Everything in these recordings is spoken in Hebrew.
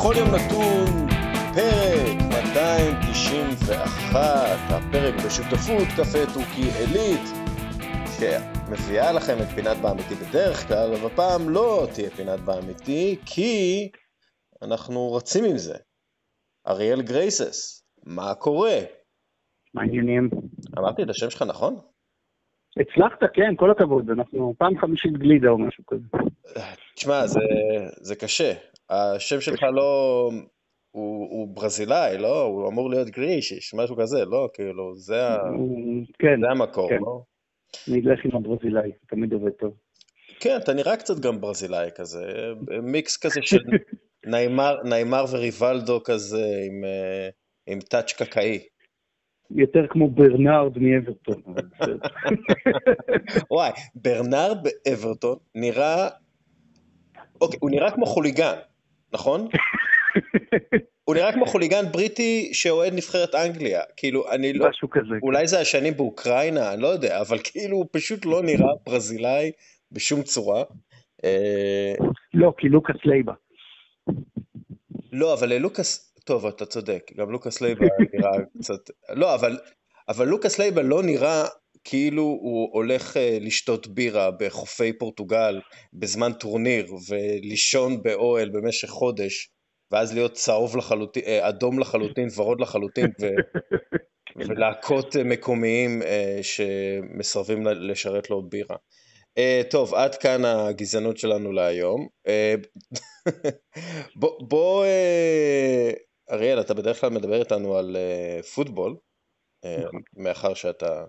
בכל יום נתון, פרק 291, הפרק בשותפות קפה טורקי עילית, שמביאה לכם את פינת באמיתי בדרך כלל, אבל הפעם לא תהיה פינת באמיתי, כי אנחנו רצים עם זה. אריאל גרייסס, מה קורה? מה העניינים? אמרתי את השם שלך נכון? הצלחת, כן, כל הכבוד, אנחנו פעם חמישית גלידה או משהו כזה. תשמע, זה, זה קשה. השם שלך לא... הוא, הוא ברזילאי, לא? הוא אמור להיות גרישיש, משהו כזה, לא? כאילו, זה, ה... כן, זה המקור, כן. לא? אני אלך עם הברזילאי, תמיד עובד טוב. כן, אתה נראה קצת גם ברזילאי כזה, מיקס כזה של ניימר, ניימר וריבלדו כזה, עם, אה, עם touch קאקאי. יותר כמו ברנרד מאברטון. וואי, ברנר באברטון נראה... אוקיי, הוא נראה כמו חוליגן, נכון? הוא נראה כמו חוליגן בריטי שאוהד נבחרת אנגליה. כאילו, אני לא... משהו כזה. אולי זה השנים באוקראינה, אני לא יודע, אבל כאילו הוא פשוט לא נראה ברזילאי בשום צורה. אה, לא, כי לוקאס לייבה. לא, אבל ללוקאס, טוב, אתה צודק, גם לוקאס לייבה נראה קצת, לא, אבל, אבל לוקאס לייבה לא נראה כאילו הוא הולך אה, לשתות בירה בחופי פורטוגל בזמן טורניר ולישון באוהל במשך חודש, ואז להיות צהוב לחלוטין, אה, אדום לחלוטין, ורוד לחלוטין, ו, ולהכות אה, מקומיים שמסרבים לשרת לו בירה. Uh, טוב, עד כאן הגזענות שלנו להיום. Uh, בוא, בוא uh, אריאל, אתה בדרך כלל מדבר איתנו על uh, פוטבול, uh, נכון. מאחר שאתה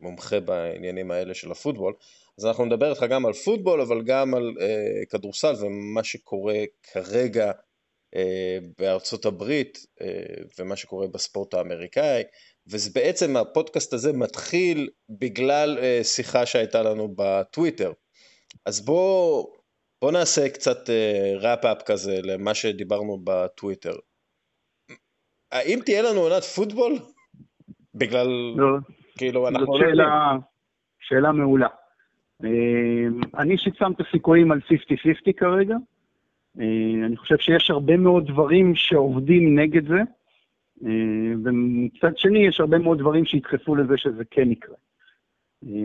מומחה בעניינים האלה של הפוטבול, אז אנחנו נדבר איתך גם על פוטבול, אבל גם על uh, כדורסל ומה שקורה כרגע uh, בארצות הברית uh, ומה שקורה בספורט האמריקאי. וזה בעצם הפודקאסט הזה מתחיל בגלל uh, שיחה שהייתה לנו בטוויטר. אז בוא, בוא נעשה קצת ראפ-אפ כזה למה שדיברנו בטוויטר. האם תהיה לנו עונת פוטבול? בגלל, לא, כאילו, זאת אנחנו לא יודעים. שאלה, שאלה מעולה. אה, אני אישית שם את הסיכויים על 50-50 כרגע. אה, אני חושב שיש הרבה מאוד דברים שעובדים נגד זה, אה, ומצד שני יש הרבה מאוד דברים שידחפו לזה שזה כן יקרה.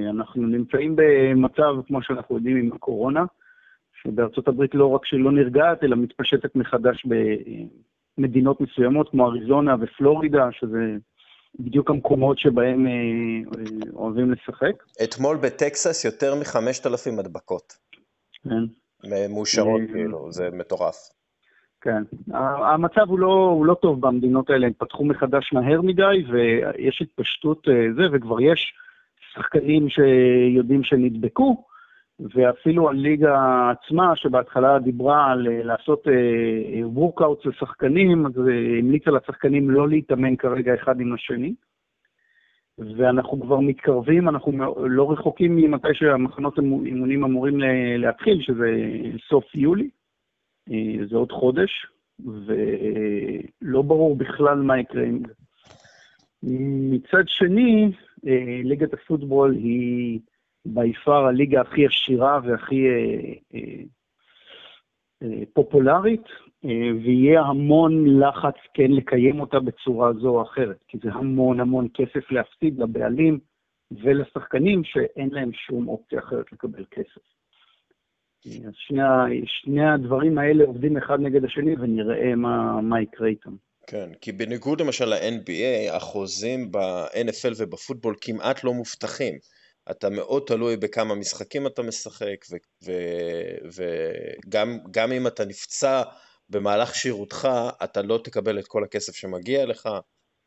אנחנו נמצאים במצב, כמו שאנחנו יודעים, עם הקורונה, שבארצות הברית לא רק שלא נרגעת, אלא מתפשטת מחדש במדינות מסוימות, כמו אריזונה ופלורידה, שזה בדיוק המקומות שבהם אה, אה, אוהבים לשחק. אתמול בטקסס יותר מ-5,000 הדבקות כן. מאושרות, אה, כאילו, זה מטורף. כן. המצב הוא לא, הוא לא טוב במדינות האלה, הם פתחו מחדש מהר מדי, ויש התפשטות זה, וכבר יש שחקנים שיודעים שנדבקו, ואפילו הליגה עצמה, שבהתחלה דיברה על אה, לעשות workouts לשחקנים, אז אה, המליצה לשחקנים לא להתאמן כרגע אחד עם השני. ואנחנו כבר מתקרבים, אנחנו לא רחוקים ממתי שהמחנות אימו- אימונים אמורים להתחיל, שזה סוף יולי. אה, זה עוד חודש, ולא ברור בכלל מה יקרה עם זה. מצד שני, אה, ליגת הפוטבול היא ביפר הליגה הכי עשירה והכי אה, אה, אה, פופולרית, אה, ויהיה המון לחץ כן לקיים אותה בצורה זו או אחרת, כי זה המון המון כסף להפסיד לבעלים ולשחקנים שאין להם שום אופציה אחרת לקבל כסף. אז שני, שני הדברים האלה עובדים אחד נגד השני ונראה מה, מה יקרה איתם. כן, כי בניגוד למשל ל-NBA, החוזים ב-NFL ובפוטבול כמעט לא מובטחים. אתה מאוד תלוי בכמה משחקים אתה משחק, וגם גם אם אתה נפצע במהלך שירותך, אתה לא תקבל את כל הכסף שמגיע לך.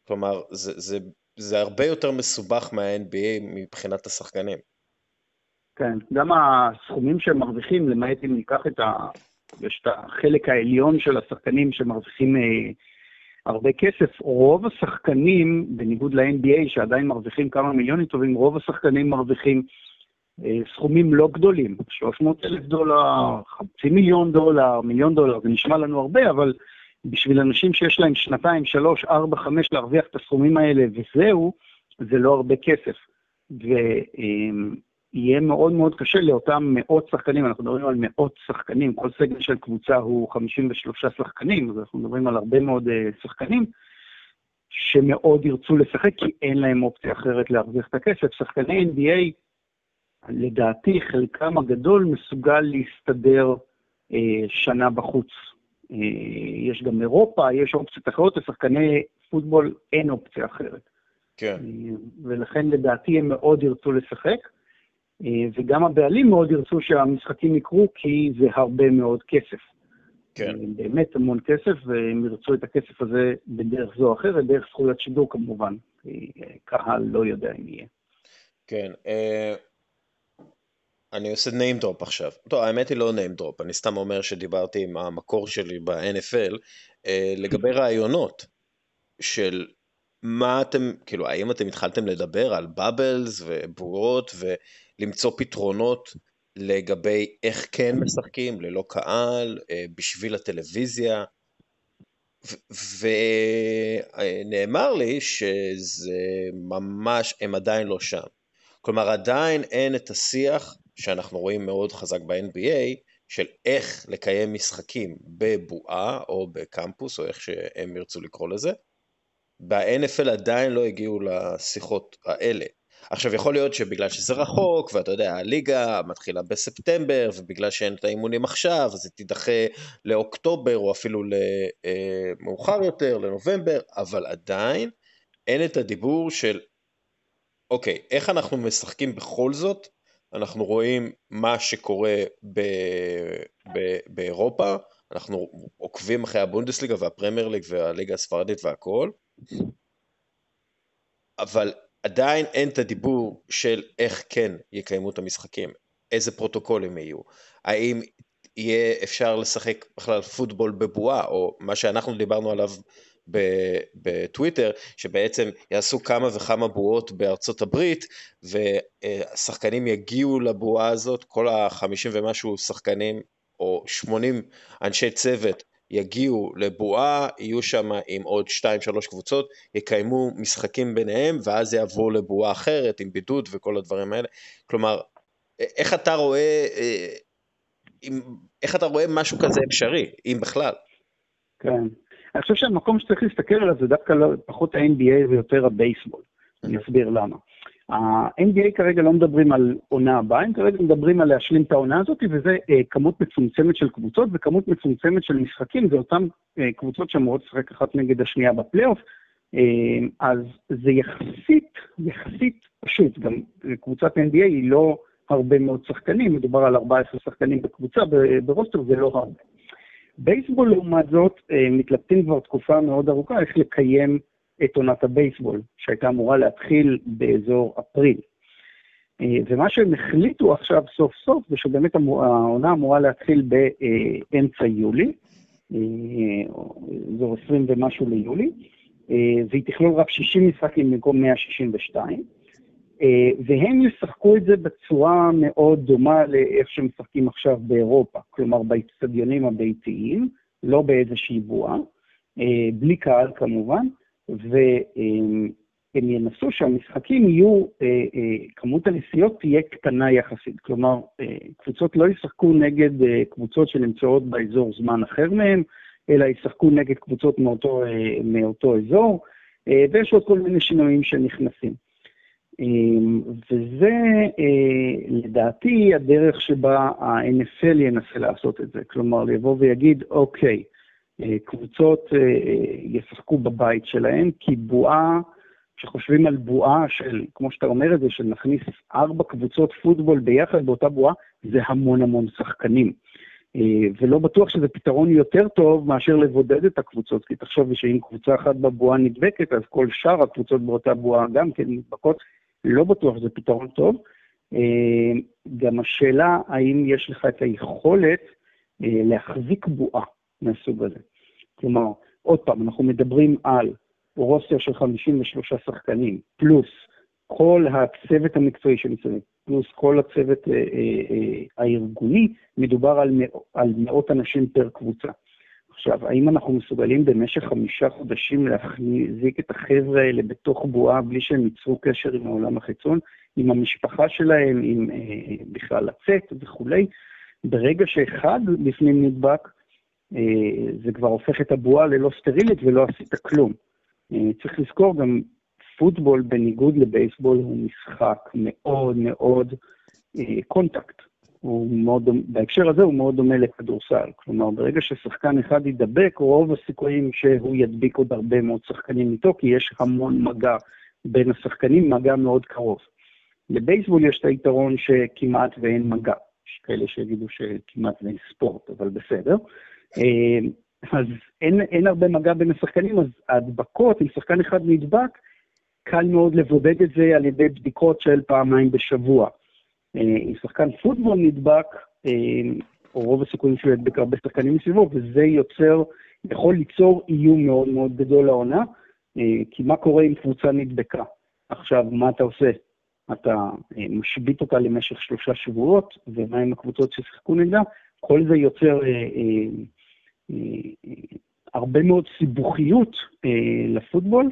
כלומר, זה, זה, זה הרבה יותר מסובך מה-NBA מבחינת השחקנים. כן, גם הסכומים שהם מרוויחים, למעט אם ניקח את ה... יש את החלק העליון של השחקנים שמרוויחים אה, הרבה כסף, רוב השחקנים, בניגוד ל-NBA שעדיין מרוויחים כמה מיליונים טובים, רוב השחקנים מרוויחים אה, סכומים לא גדולים, 300 אלף דולר, חצי מיליון דולר, מיליון דולר, זה נשמע לנו הרבה, אבל בשביל אנשים שיש להם שנתיים, שלוש, ארבע, חמש להרוויח את הסכומים האלה וזהו, זה לא הרבה כסף. יהיה מאוד מאוד קשה לאותם מאות שחקנים, אנחנו מדברים על מאות שחקנים, כל סגל של קבוצה הוא 53 שחקנים, אז אנחנו מדברים על הרבה מאוד uh, שחקנים, שמאוד ירצו לשחק, כי אין להם אופציה אחרת להרוויח את הכסף. שחקני NBA, לדעתי, חלקם הגדול מסוגל להסתדר uh, שנה בחוץ. Uh, יש גם אירופה, יש אופציות אחרות, לשחקני פוטבול אין אופציה אחרת. כן. ולכן לדעתי הם מאוד ירצו לשחק. אה, וגם הבעלים מאוד ירצו שהמשחקים יקרו, כי זה הרבה מאוד כסף. כן. אה, באמת המון כסף, והם ירצו את הכסף הזה בדרך זו או אחרת, דרך זכויות שידור כמובן, כי אה, קהל לא יודע אם יהיה. כן, אני עושה name drop עכשיו. טוב, האמת היא לא name drop, אני סתם אומר שדיברתי עם המקור שלי ב-NFL לגבי רעיונות של מה אתם, כאילו, האם אתם התחלתם לדבר על באבלס ובועות ולמצוא פתרונות לגבי איך כן משחקים ללא קהל, אה, בשביל הטלוויזיה? ונאמר לי שזה ממש, הם עדיין לא שם. כלומר, עדיין אין את השיח שאנחנו רואים מאוד חזק ב-NBA, של איך לקיים משחקים בבועה או בקמפוס, או איך שהם ירצו לקרוא לזה, ב-NFL עדיין לא הגיעו לשיחות האלה. עכשיו יכול להיות שבגלל שזה רחוק, ואתה יודע, הליגה מתחילה בספטמבר, ובגלל שאין את האימונים עכשיו, אז היא תידחה לאוקטובר, או אפילו למאוחר יותר, לנובמבר, אבל עדיין אין את הדיבור של, אוקיי, איך אנחנו משחקים בכל זאת? אנחנו רואים מה שקורה ב- ב- באירופה, אנחנו עוקבים אחרי הבונדסליגה והפרמייר ליג והליגה הספרדית והכל, אבל עדיין אין את הדיבור של איך כן יקיימו את המשחקים, איזה פרוטוקולים יהיו, האם יהיה אפשר לשחק בכלל פוטבול בבועה, או מה שאנחנו דיברנו עליו בטוויטר, שבעצם יעשו כמה וכמה בועות בארצות הברית, ושחקנים יגיעו לבועה הזאת, כל החמישים ומשהו שחקנים, או שמונים אנשי צוות יגיעו לבועה, יהיו שם עם עוד 2-3 קבוצות, יקיימו משחקים ביניהם, ואז יעברו לבועה אחרת עם בידוד וכל הדברים האלה. כלומר, איך אתה רואה, אה, איך אתה רואה משהו כזה אפשרי, אם בכלל? כן. אני חושב שהמקום שצריך להסתכל עליו זה דווקא לא, פחות ה-NBA ויותר הבייסבול. אני אסביר למה. ה-NBA כרגע לא מדברים על עונה הבאה, הם כרגע מדברים על להשלים את העונה הזאת, וזה אה, כמות מצומצמת של קבוצות וכמות מצומצמת של משחקים, זה אותן אה, קבוצות שאמורות לשחק אחת נגד השנייה בפלייאוף, אה, אז זה יחסית, יחסית פשוט, גם קבוצת NBA היא לא הרבה מאוד שחקנים, מדובר על 14 שחקנים בקבוצה, ברוסטר זה לא הרבה. בייסבול לעומת זאת, אה, מתלבטים כבר תקופה מאוד ארוכה איך לקיים את עונת הבייסבול, שהייתה אמורה להתחיל באזור אפריל. אה, ומה שהם החליטו עכשיו סוף סוף זה שבאמת העונה אמורה להתחיל באמצע יולי, אה, אזור 20 ומשהו ליולי, אה, והיא תכלול רק 60 משחקים במקום 162, והם ישחקו את זה בצורה מאוד דומה לאיך שמשחקים עכשיו באירופה, כלומר באצטדיונים הביתיים, לא באיזושהי בועה, בלי קהל כמובן, והם ינסו שהמשחקים יהיו, אה, אה, כמות הנסיעות תהיה קטנה יחסית. כלומר, אה, קבוצות לא ישחקו נגד קבוצות שנמצאות באזור זמן אחר מהם, אלא ישחקו נגד קבוצות מאותו, מאותו אזור, ויש עוד כל מיני שינויים שנכנסים. וזה לדעתי הדרך שבה ה-NFL ינסה לעשות את זה. כלומר, יבוא ויגיד, אוקיי, אה, קבוצות אה, ישחקו בבית שלהם, כי בועה, כשחושבים על בועה של, כמו שאתה אומר את זה, של נכניס ארבע קבוצות פוטבול ביחד באותה בועה, זה המון המון שחקנים. אה, ולא בטוח שזה פתרון יותר טוב מאשר לבודד את הקבוצות, כי תחשוב שאם קבוצה אחת בבועה נדבקת, אז כל שאר הקבוצות באותה בועה גם כן נדבקות. לא בטוח שזה פתרון טוב. גם השאלה האם יש לך את היכולת להחזיק בועה. מהסוג הזה. כלומר, עוד פעם, אנחנו מדברים על רוסטר של 53 שחקנים, פלוס כל הצוות המקצועי שמסביב, פלוס כל הצוות אה, אה, אה, הארגוני, מדובר על, מא, על מאות אנשים פר קבוצה. עכשיו, האם אנחנו מסוגלים במשך חמישה חודשים להחזיק את החבר'ה האלה בתוך בועה בלי שהם ייצרו קשר עם העולם החיצון, עם המשפחה שלהם, עם אה, בכלל לצאת וכולי? ברגע שאחד בפנים נדבק, אה, זה כבר הופך את הבועה ללא סטרילית ולא עשית כלום. אה, צריך לזכור גם, פוטבול בניגוד לבייסבול הוא משחק מאוד מאוד אה, קונטקט. הוא מאוד, בהקשר הזה הוא מאוד דומה לכדורסל. כלומר, ברגע ששחקן אחד יידבק, רוב הסיכויים שהוא ידביק עוד הרבה מאוד שחקנים איתו, כי יש המון מגע בין השחקנים, מגע מאוד קרוב. לבייסבול יש את היתרון שכמעט ואין מגע. יש כאלה שיגידו שכמעט ואין ספורט, אבל בסדר. אה, אז אין, אין הרבה מגע בין השחקנים, אז ההדבקות, אם שחקן אחד נדבק, קל מאוד לבודד את זה על ידי בדיקות של פעמיים בשבוע. אה, אם שחקן פוטבול נדבק, אה, או רוב הסיכויים שהוא ידבק הרבה שחקנים מסביבו, וזה יוצר, יכול ליצור איום מאוד מאוד גדול לעונה, כי מה קורה אם קבוצה נדבקה? עכשיו, מה אתה עושה? אתה משבית אותה למשך שלושה שבועות, ומה עם הקבוצות ששיחקו נגדה? כל זה יוצר הרבה מאוד סיבוכיות אה, לפוטבול.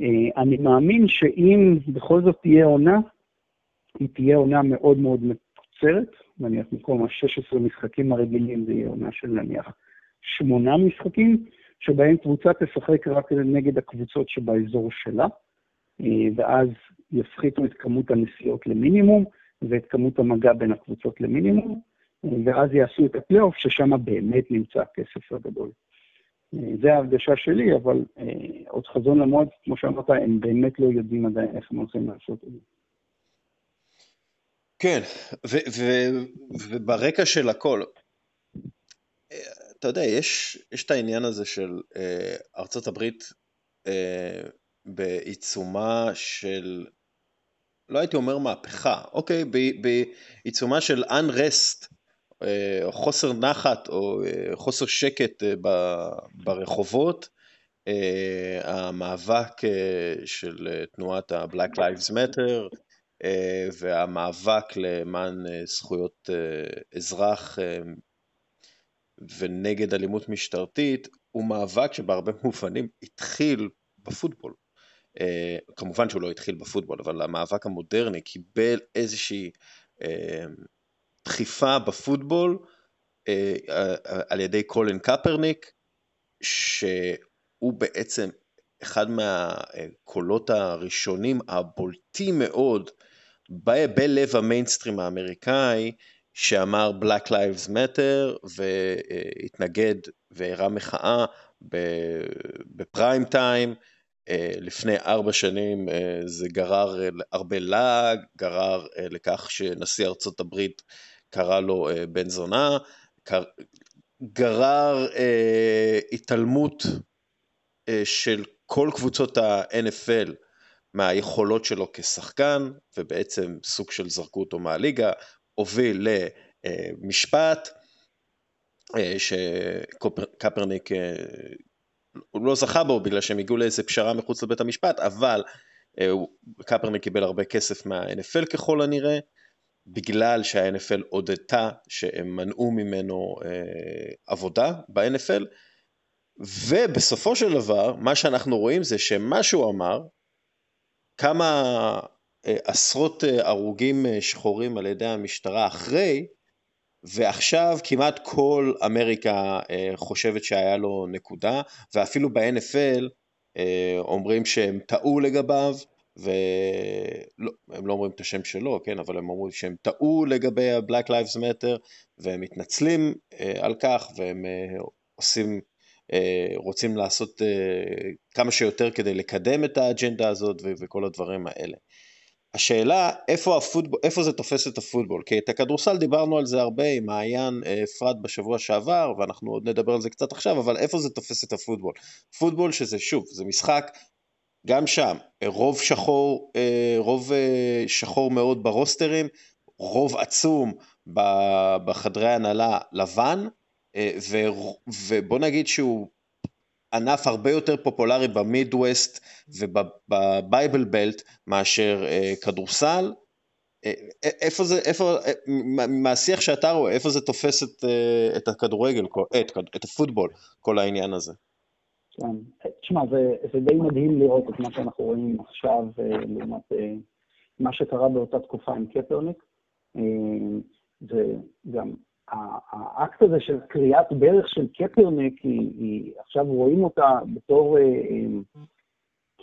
אה, אני מאמין שאם בכל זאת תהיה עונה, היא תהיה עונה מאוד מאוד מקוצרת, נניח במקום ה-16 משחקים הרגילים זה יהיה עונה של נניח שמונה משחקים, שבהם קבוצה תשחק רק נגד הקבוצות שבאזור שלה, אה, ואז יפחיתו את כמות הנסיעות למינימום ואת כמות המגע בין הקבוצות למינימום. ואז יעשו את הפלייאוף, ששם באמת נמצא הכסף הגדול. זה ההרגשה שלי, אבל אה, עוד חזון למועד, כמו שאמרת, הם באמת לא יודעים עדיין איך הם הולכים לעשות את זה. כן, וברקע של הכל, אה, אתה יודע, יש, יש את העניין הזה של אה, ארצות הברית אה, בעיצומה של, לא הייתי אומר מהפכה, אוקיי, בעיצומה של unrest חוסר נחת או אה, חוסר שקט אה, ברחובות, המאבק של תנועת ה-Black Lives Matter והמאבק למען זכויות אזרח ונגד אלימות משטרתית הוא מאבק שבהרבה מובנים התחיל בפוטבול. כמובן שהוא לא התחיל בפוטבול, אבל המאבק המודרני קיבל איזושהי דחיפה בפוטבול אה, אה, על ידי קולין קפרניק, שהוא בעצם אחד מהקולות הראשונים הבולטים מאוד בלב המיינסטרים האמריקאי, שאמר Black Lives Matter והתנגד והראה מחאה בפריים טיים. לפני ארבע שנים זה גרר הרבה לעג, גרר לכך שנשיא ארצות הברית קרא לו אה, בן זונה, גרר אה, התעלמות אה, של כל קבוצות ה-NFL מהיכולות שלו כשחקן, ובעצם סוג של זרקו אותו מהליגה, הוביל למשפט, שקפרניק הוא לא זכה בו בגלל שהם הגיעו לאיזה פשרה מחוץ לבית המשפט, אבל קפרניק קיבל הרבה כסף מה-NFL ככל הנראה, בגלל שה-NFL הודתה שהם מנעו ממנו אה, עבודה ב-NFL, ובסופו של דבר, מה שאנחנו רואים זה שמה שהוא אמר, כמה אה, עשרות אה, הרוגים אה, שחורים על ידי המשטרה אחרי, ועכשיו כמעט כל אמריקה אה, חושבת שהיה לו נקודה, ואפילו ב-NFL אה, אומרים שהם טעו לגביו, והם לא אומרים את השם שלו, כן, אבל הם אומרים שהם טעו לגבי ה-Black Lives Matter, והם מתנצלים אה, על כך, והם אה, עושים, אה, רוצים לעשות אה, כמה שיותר כדי לקדם את האג'נדה הזאת ו- וכל הדברים האלה. השאלה איפה, הפוטבול, איפה זה תופס את הפוטבול, כי את הכדורסל דיברנו על זה הרבה עם מעיין אפרת בשבוע שעבר, ואנחנו עוד נדבר על זה קצת עכשיו, אבל איפה זה תופס את הפוטבול? פוטבול שזה שוב, זה משחק גם שם, רוב שחור, אה, רוב אה, שחור מאוד ברוסטרים, רוב עצום בחדרי הנהלה לבן, אה, ובוא נגיד שהוא ענף הרבה יותר פופולרי במידווסט ובבייבל בלט מאשר כדורסל, איפה זה, איפה, מהשיח שאתה רואה, איפה זה תופס את, את הכדורגל, את, את הפוטבול, כל העניין הזה? כן, תשמע, זה, זה די מדהים לראות את מה שאנחנו רואים עכשיו לעומת מה שקרה באותה תקופה עם קפרניק. וגם האקט הזה של קריאת ברך של קפרניק, היא, היא, עכשיו רואים אותה בתור אה, אה,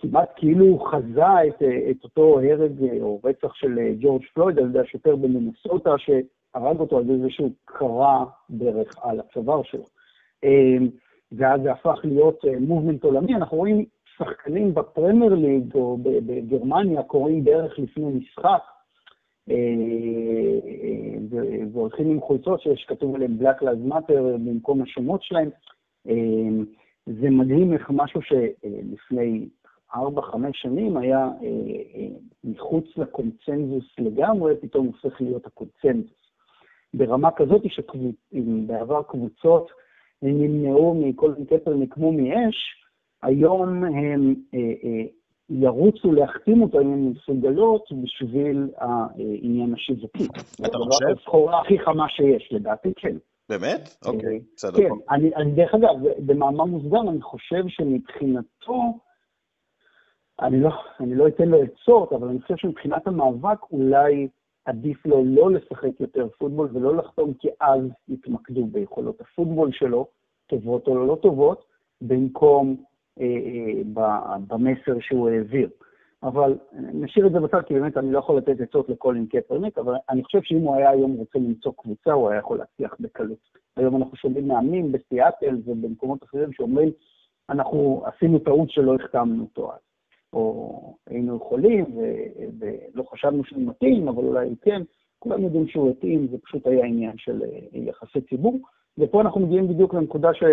כמעט כאילו הוא חזה את, אה, את אותו הרג אה, או רצח של אה, ג'ורג' פלויד על ידי השוטר במנסוטה, שהרג אותו על ידי זה שהוא קרא ברך על הצוואר שלו. אה, ואז זה הפך להיות מובמנט עולמי. אנחנו רואים שחקנים בפרמייר ליג או בגרמניה קוראים ברך לפני משחק, והולכים עם חולצות שיש כתוב עליהן Black Lives Matter במקום השמות שלהם. זה מדהים איך משהו שלפני ארבע, חמש שנים היה אה, אה, מחוץ לקונצנזוס לגמרי, פתאום הופך להיות הקונצנזוס. ברמה כזאת שאם בעבר קבוצות נמנעו מכל מיני קפרניק כמו מאש, היום הם אה, אה, ירוצו להחתים אותו אם הן מסוגלות בשביל העניין השיווקי. אתה חושב? זו הסחורה הכי חמה שיש, לדעתי, כן. באמת? אוקיי, בסדר. כן, אני, אני, דרך אגב, במאמר מוסגר, אני חושב שמבחינתו, אני לא, אני לא אתן לו עצות, אבל אני חושב שמבחינת המאבק אולי עדיף לו לא לשחק יותר פוטבול ולא לחתום, כי אז יתמקדו ביכולות הפוטבול שלו, טובות או לא טובות, במקום אה, אה, במסר שהוא העביר. אבל נשאיר את זה בצד, כי באמת אני לא יכול לתת עצות לקולין קפרניק, אבל אני חושב שאם הוא היה היום רוצה למצוא קבוצה, הוא היה יכול להצליח בקלות. היום אנחנו שומעים מאמנים בסיאטל ובמקומות אחרים שאומרים, אנחנו עשינו טעות שלא החתמנו אותו אז. או היינו יכולים ולא חשבנו שהוא מתאים, אבל אולי כן, כולם יודעים שהוא התאים, זה פשוט היה עניין של אה, יחסי ציבור. ופה אנחנו מגיעים בדיוק לנקודה ש...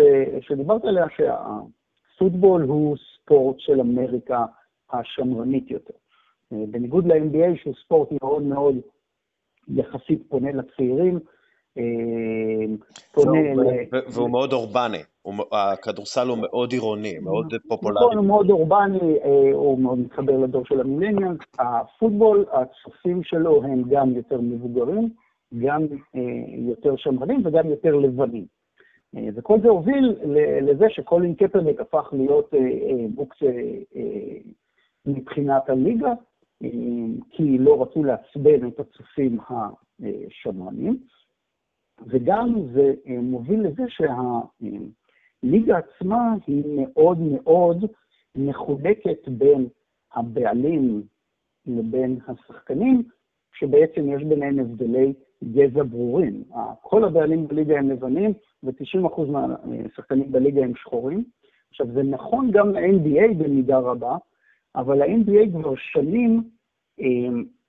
שדיברת עליה, שהפוטבול הוא ספורט של אמריקה השמרנית יותר. אה, בניגוד ל-NBA, שהוא ספורט מאוד מאוד יחסית פונה לצעירים, אה, פונה ל... והוא מאוד אורבני. הכדורסל הוא מאוד עירוני, מאוד פופולרי. נכון, הוא מאוד אורבני, אה, הוא מאוד מתחבר לדור של ה millennials. הפוטבול, הצופים שלו הם גם יותר מבוגרים, גם אה, יותר שמרנים וגם יותר לבנים. אה, וכל זה הוביל לזה שקולין קפרניק הפך להיות מוקצה מבחינת הליגה, כי לא רצו לעצבן את הצופים השמרנים. וגם זה מוביל לזה שה... הליגה עצמה היא מאוד מאוד מחולקת בין הבעלים לבין השחקנים, שבעצם יש ביניהם הבדלי גזע ברורים. כל הבעלים בליגה הם לבנים, ו-90% מהשחקנים בליגה הם שחורים. עכשיו, זה נכון גם ל-NBA במידה רבה, אבל ה-NBA כבר שנים, אה,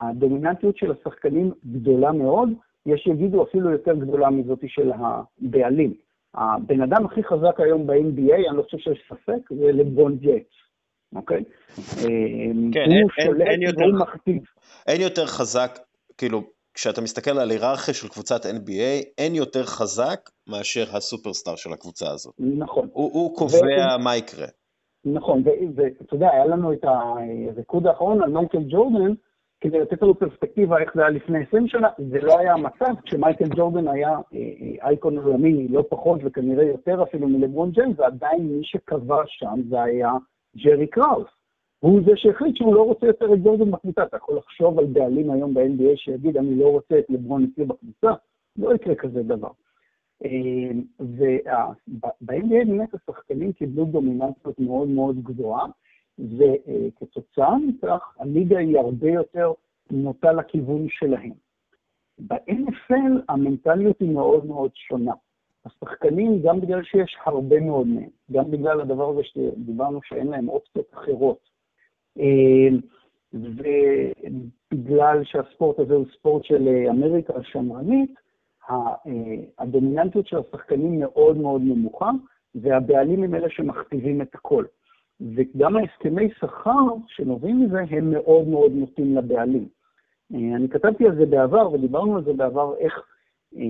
הדומיננטיות של השחקנים גדולה מאוד, יש שיגידו אפילו יותר גדולה מזאת של הבעלים. הבן אדם הכי חזק היום ב-NBA, אני לא חושב שיש ספק, זה לברון ג'ייטס, אוקיי? כן, הוא שולט והוא מכתיב. אין יותר חזק, כאילו, כשאתה מסתכל על היררכיה של קבוצת NBA, אין יותר חזק מאשר הסופרסטאר של הקבוצה הזאת. נכון. הוא, הוא קובע ו... מה יקרה. נכון, ואתה יודע, היה לנו את הריקוד האחרון על מייקל ג'ורדן, כדי לתת לנו פרספקטיבה איך זה היה לפני 20 שנה, זה לא היה המצב כשמייקל ג'ורדן היה אה, אה, אייקון עולמי לא פחות וכנראה יותר אפילו מלברון ג'יימס, ועדיין מי שקבע שם זה היה ג'רי קראוס. הוא זה שהחליט שהוא לא רוצה יותר את ג'ורדן בקבוצה. אתה יכול לחשוב על בעלים היום ב-NBA שיגיד, אני לא רוצה את לברון אצלי בקבוצה, לא יקרה כזה דבר. אה, וב-NBA באמת השחקנים קיבלו דומיננטיות מאוד מאוד גבוהה, וכתוצאה מכך הליגה היא הרבה יותר נוטה לכיוון שלהם. ב-NFL המנטליות היא מאוד מאוד שונה. השחקנים, גם בגלל שיש הרבה מאוד מהם, גם בגלל הדבר הזה שדיברנו שאין להם אופציות אחרות, אה, ובגלל שהספורט הזה הוא ספורט של אמריקה השמרנית, אה, הדומיננטיות של השחקנים מאוד מאוד נמוכה, והבעלים הם אלה שמכתיבים את הכל. וגם ההסכמי שכר שנובעים מזה הם מאוד מאוד נוטים לבעלים. אה, אני כתבתי על זה בעבר ודיברנו על זה בעבר, איך אה,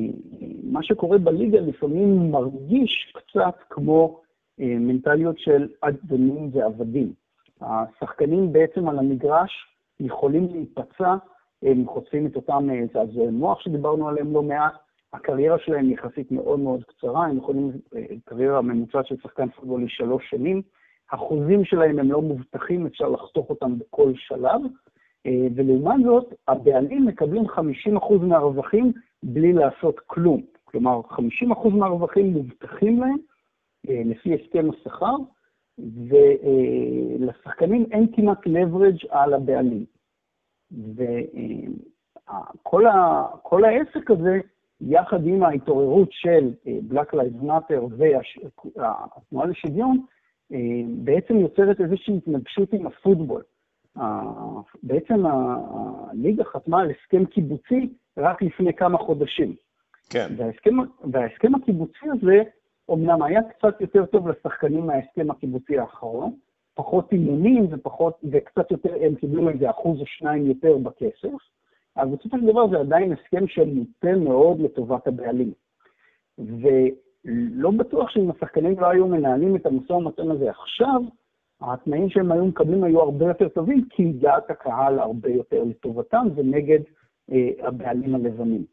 מה שקורה בליגה לפעמים מרגיש קצת כמו אה, מנטליות של אדונים ועבדים. השחקנים בעצם על המגרש יכולים להיפצע הם חושפים את אותם זעזועי מוח שדיברנו עליהם לא מעט. הקריירה שלהם יחסית מאוד מאוד קצרה, הם יכולים, קריירה ממוצעת של שחקן פוטבול היא שלוש שנים. החוזים שלהם הם לא מובטחים, אפשר לחתוך אותם בכל שלב, ולעומת זאת, הבעלים מקבלים 50% מהרווחים בלי לעשות כלום. כלומר, 50% מהרווחים מובטחים להם לפי הסכם השכר, ולשחקנים אין כמעט leverage על הבעלים. וכל העסק הזה, יחד עם ההתעוררות של Black Lives Matter והתנועה לשוויון, בעצם יוצרת איזושהי התנגשות עם הפוטבול. בעצם הליגה חתמה על הסכם קיבוצי רק לפני כמה חודשים. כן. וההסכם, וההסכם הקיבוצי הזה, אמנם היה קצת יותר טוב לשחקנים מההסכם הקיבוצי האחרון, פחות אימונים ופחות, וקצת יותר, הם קיבלו איזה אחוז או שניים יותר בכסף, אבל בסופו של דבר זה עדיין הסכם שמוטה מאוד לטובת הבעלים. ולא בטוח שאם השחקנים לא היו מנהלים את המשא ומתן הזה עכשיו, התנאים שהם היו מקבלים היו הרבה יותר טובים, כי דעת הקהל הרבה יותר לטובתם ונגד אה, הבעלים הלבנים.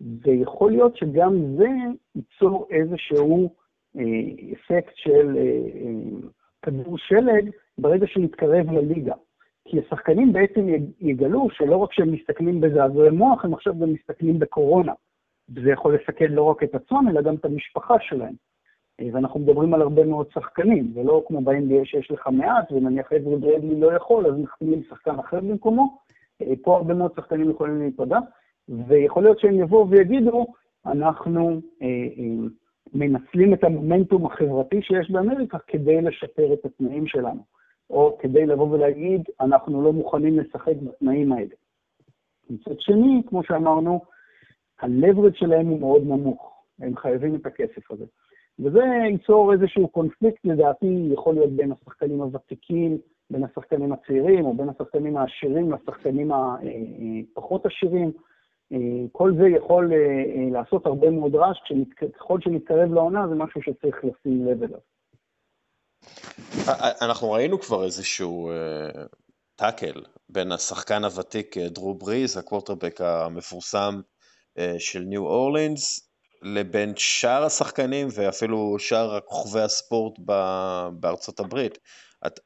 ויכול להיות שגם זה ייצור איזשהו אה, אפקט של אה, אה, כדור שלג ברגע שנתקרב לליגה. כי השחקנים בעצם יגלו שלא רק שהם מסתכלים בזעזועי מוח, הם עכשיו גם מסתכלים בקורונה. וזה יכול לסכן לא רק את עצמם, אלא גם את המשפחה שלהם. אה, ואנחנו מדברים על הרבה מאוד שחקנים, ולא כמו ב-NBA שיש לך מעט, ונניח אדרי ברדלי לא יכול, אז מחתימים שחקן אחר במקומו. אה, פה הרבה מאוד שחקנים יכולים להיפגע, ויכול להיות שהם יבואו ויגידו, אנחנו אה, אה, מנצלים את המומנטום החברתי שיש באמריקה כדי לשפר את התנאים שלנו, או כדי לבוא ולהגיד, אנחנו לא מוכנים לשחק בתנאים האלה. מצד שני, כמו שאמרנו, ה-leverage שלהם הוא מאוד נמוך, הם חייבים את הכסף הזה. וזה ייצור איזשהו קונפליקט, לדעתי, יכול להיות בין השחקנים הוותיקים, בין השחקנים הצעירים, או בין השחקנים העשירים לשחקנים הפחות עשירים. כל זה יכול לעשות הרבה מאוד רעש, ככל שנתקרב לעונה זה משהו שצריך לשים לב אליו. אנחנו ראינו כבר איזשהו טאקל בין השחקן הוותיק דרו בריז, הקוורטרבק המפורסם של ניו אורלינס, לבין שאר השחקנים ואפילו שאר כוכבי הספורט בארצות הברית. את,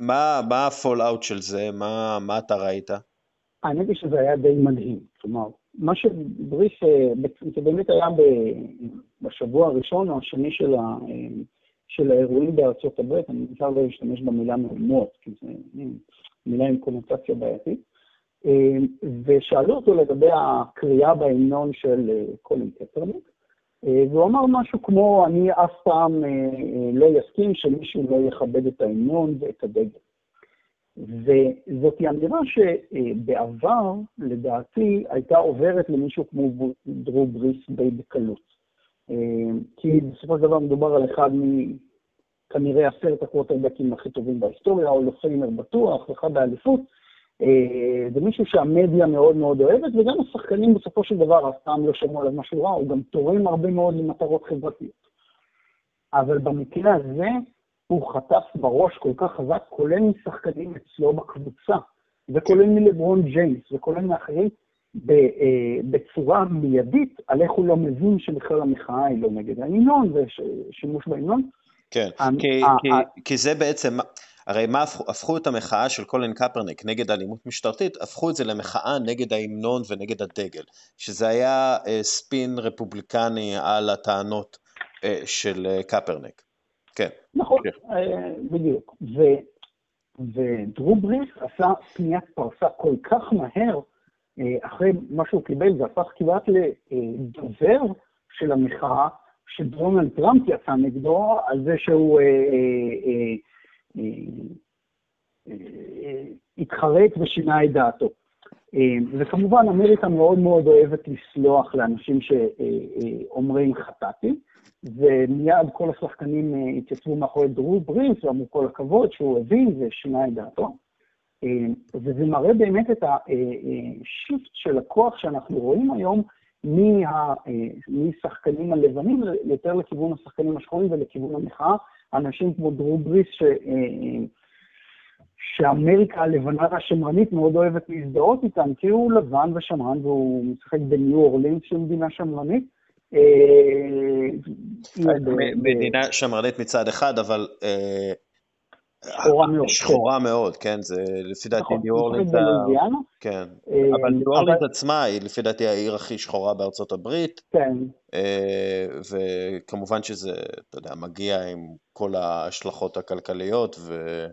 מה, מה ה fallout של זה? מה, מה אתה ראית? האמת היא שזה היה די מדהים. כלומר, מה שבריס, אה, זה באמת היה בשבוע הראשון או השני של, ה, של האירועים בארצות הברית, אני מנסה לא להשתמש במילה מהומות, כי זו מילה עם קונוטציה בעייתית. אה, ושאלו אותו לגבי הכריעה בהמנון של אה, קולין קפרניק, והוא אמר משהו כמו, אני אף פעם לא יסכים שמישהו לא יכבד את ההמנון ואת הדגל. וזאת אמירה שבעבר, לדעתי, הייתה עוברת למישהו כמו דרו בריס די בקלות. כי בסופו של דבר מדובר על אחד מכנראה עשרת הקווטרבקים הכי טובים בהיסטוריה, או לפיימר בטוח, אחד באליפות. זה מישהו שהמדיה מאוד מאוד אוהבת, וגם השחקנים בסופו של דבר אף פעם לא שמעו עליו משהו רע, הוא גם תורם הרבה מאוד למטרות חברתיות. אבל במקרה הזה, הוא חטף בראש כל כך חזק, כולל משחקנים אצלו בקבוצה, וכולל מלברון ג'יימס, וכולל מאחרים, בצורה מיידית, על איך הוא לא מבין שבכלל המחאה היא לא נגד ההמנון ושימוש בהמנון. כן, כי, כי, כי זה בעצם, הרי מה הפכו, הפכו את המחאה של קולין קפרניק נגד אלימות משטרתית, הפכו את זה למחאה נגד ההמנון ונגד הדגל, שזה היה ספין רפובליקני על הטענות של קפרניק. כן. נכון, אה, בדיוק. ו, ודרו בריס עשה פניית פרסה כל כך מהר, אה, אחרי מה שהוא קיבל, והפך כמעט לדובר של המחאה, שדונלד טראמפ יצא נגדו על זה שהוא אה, התחרט ושינה את דעתו. וכמובן, אמריקה מאוד מאוד אוהבת לסלוח לאנשים שאומרים חטאתי. ומיד כל השחקנים אה, התייצבו מאחורי דרו בריס ואמרו כל הכבוד שהוא הבין ושינה את דעתו. אה, וזה מראה באמת את השיפט אה, של הכוח שאנחנו רואים היום מה, משחקנים הלבנים יותר לכיוון השחקנים השחורים ולכיוון המחאה. אנשים כמו דרו בריס ש, שאמריקה הלבנה והשמרנית מאוד אוהבת להזדהות איתם, כי הוא לבן ושמרן והוא משחק בניו אורלינס של מדינה שמרנית. מדינה שמרנית מצד אחד, אבל שחורה מאוד. שחורה מאוד, כן, זה לפי דעתי נכון, ניו אורלינס, בלואיזיאנה. כן, אה, אבל ניו אורלינס עצמה היא לפי דעתי העיר הכי שחורה בארצות הברית, כן, אה, וכמובן שזה, אתה יודע, מגיע עם כל ההשלכות הכלכליות אה,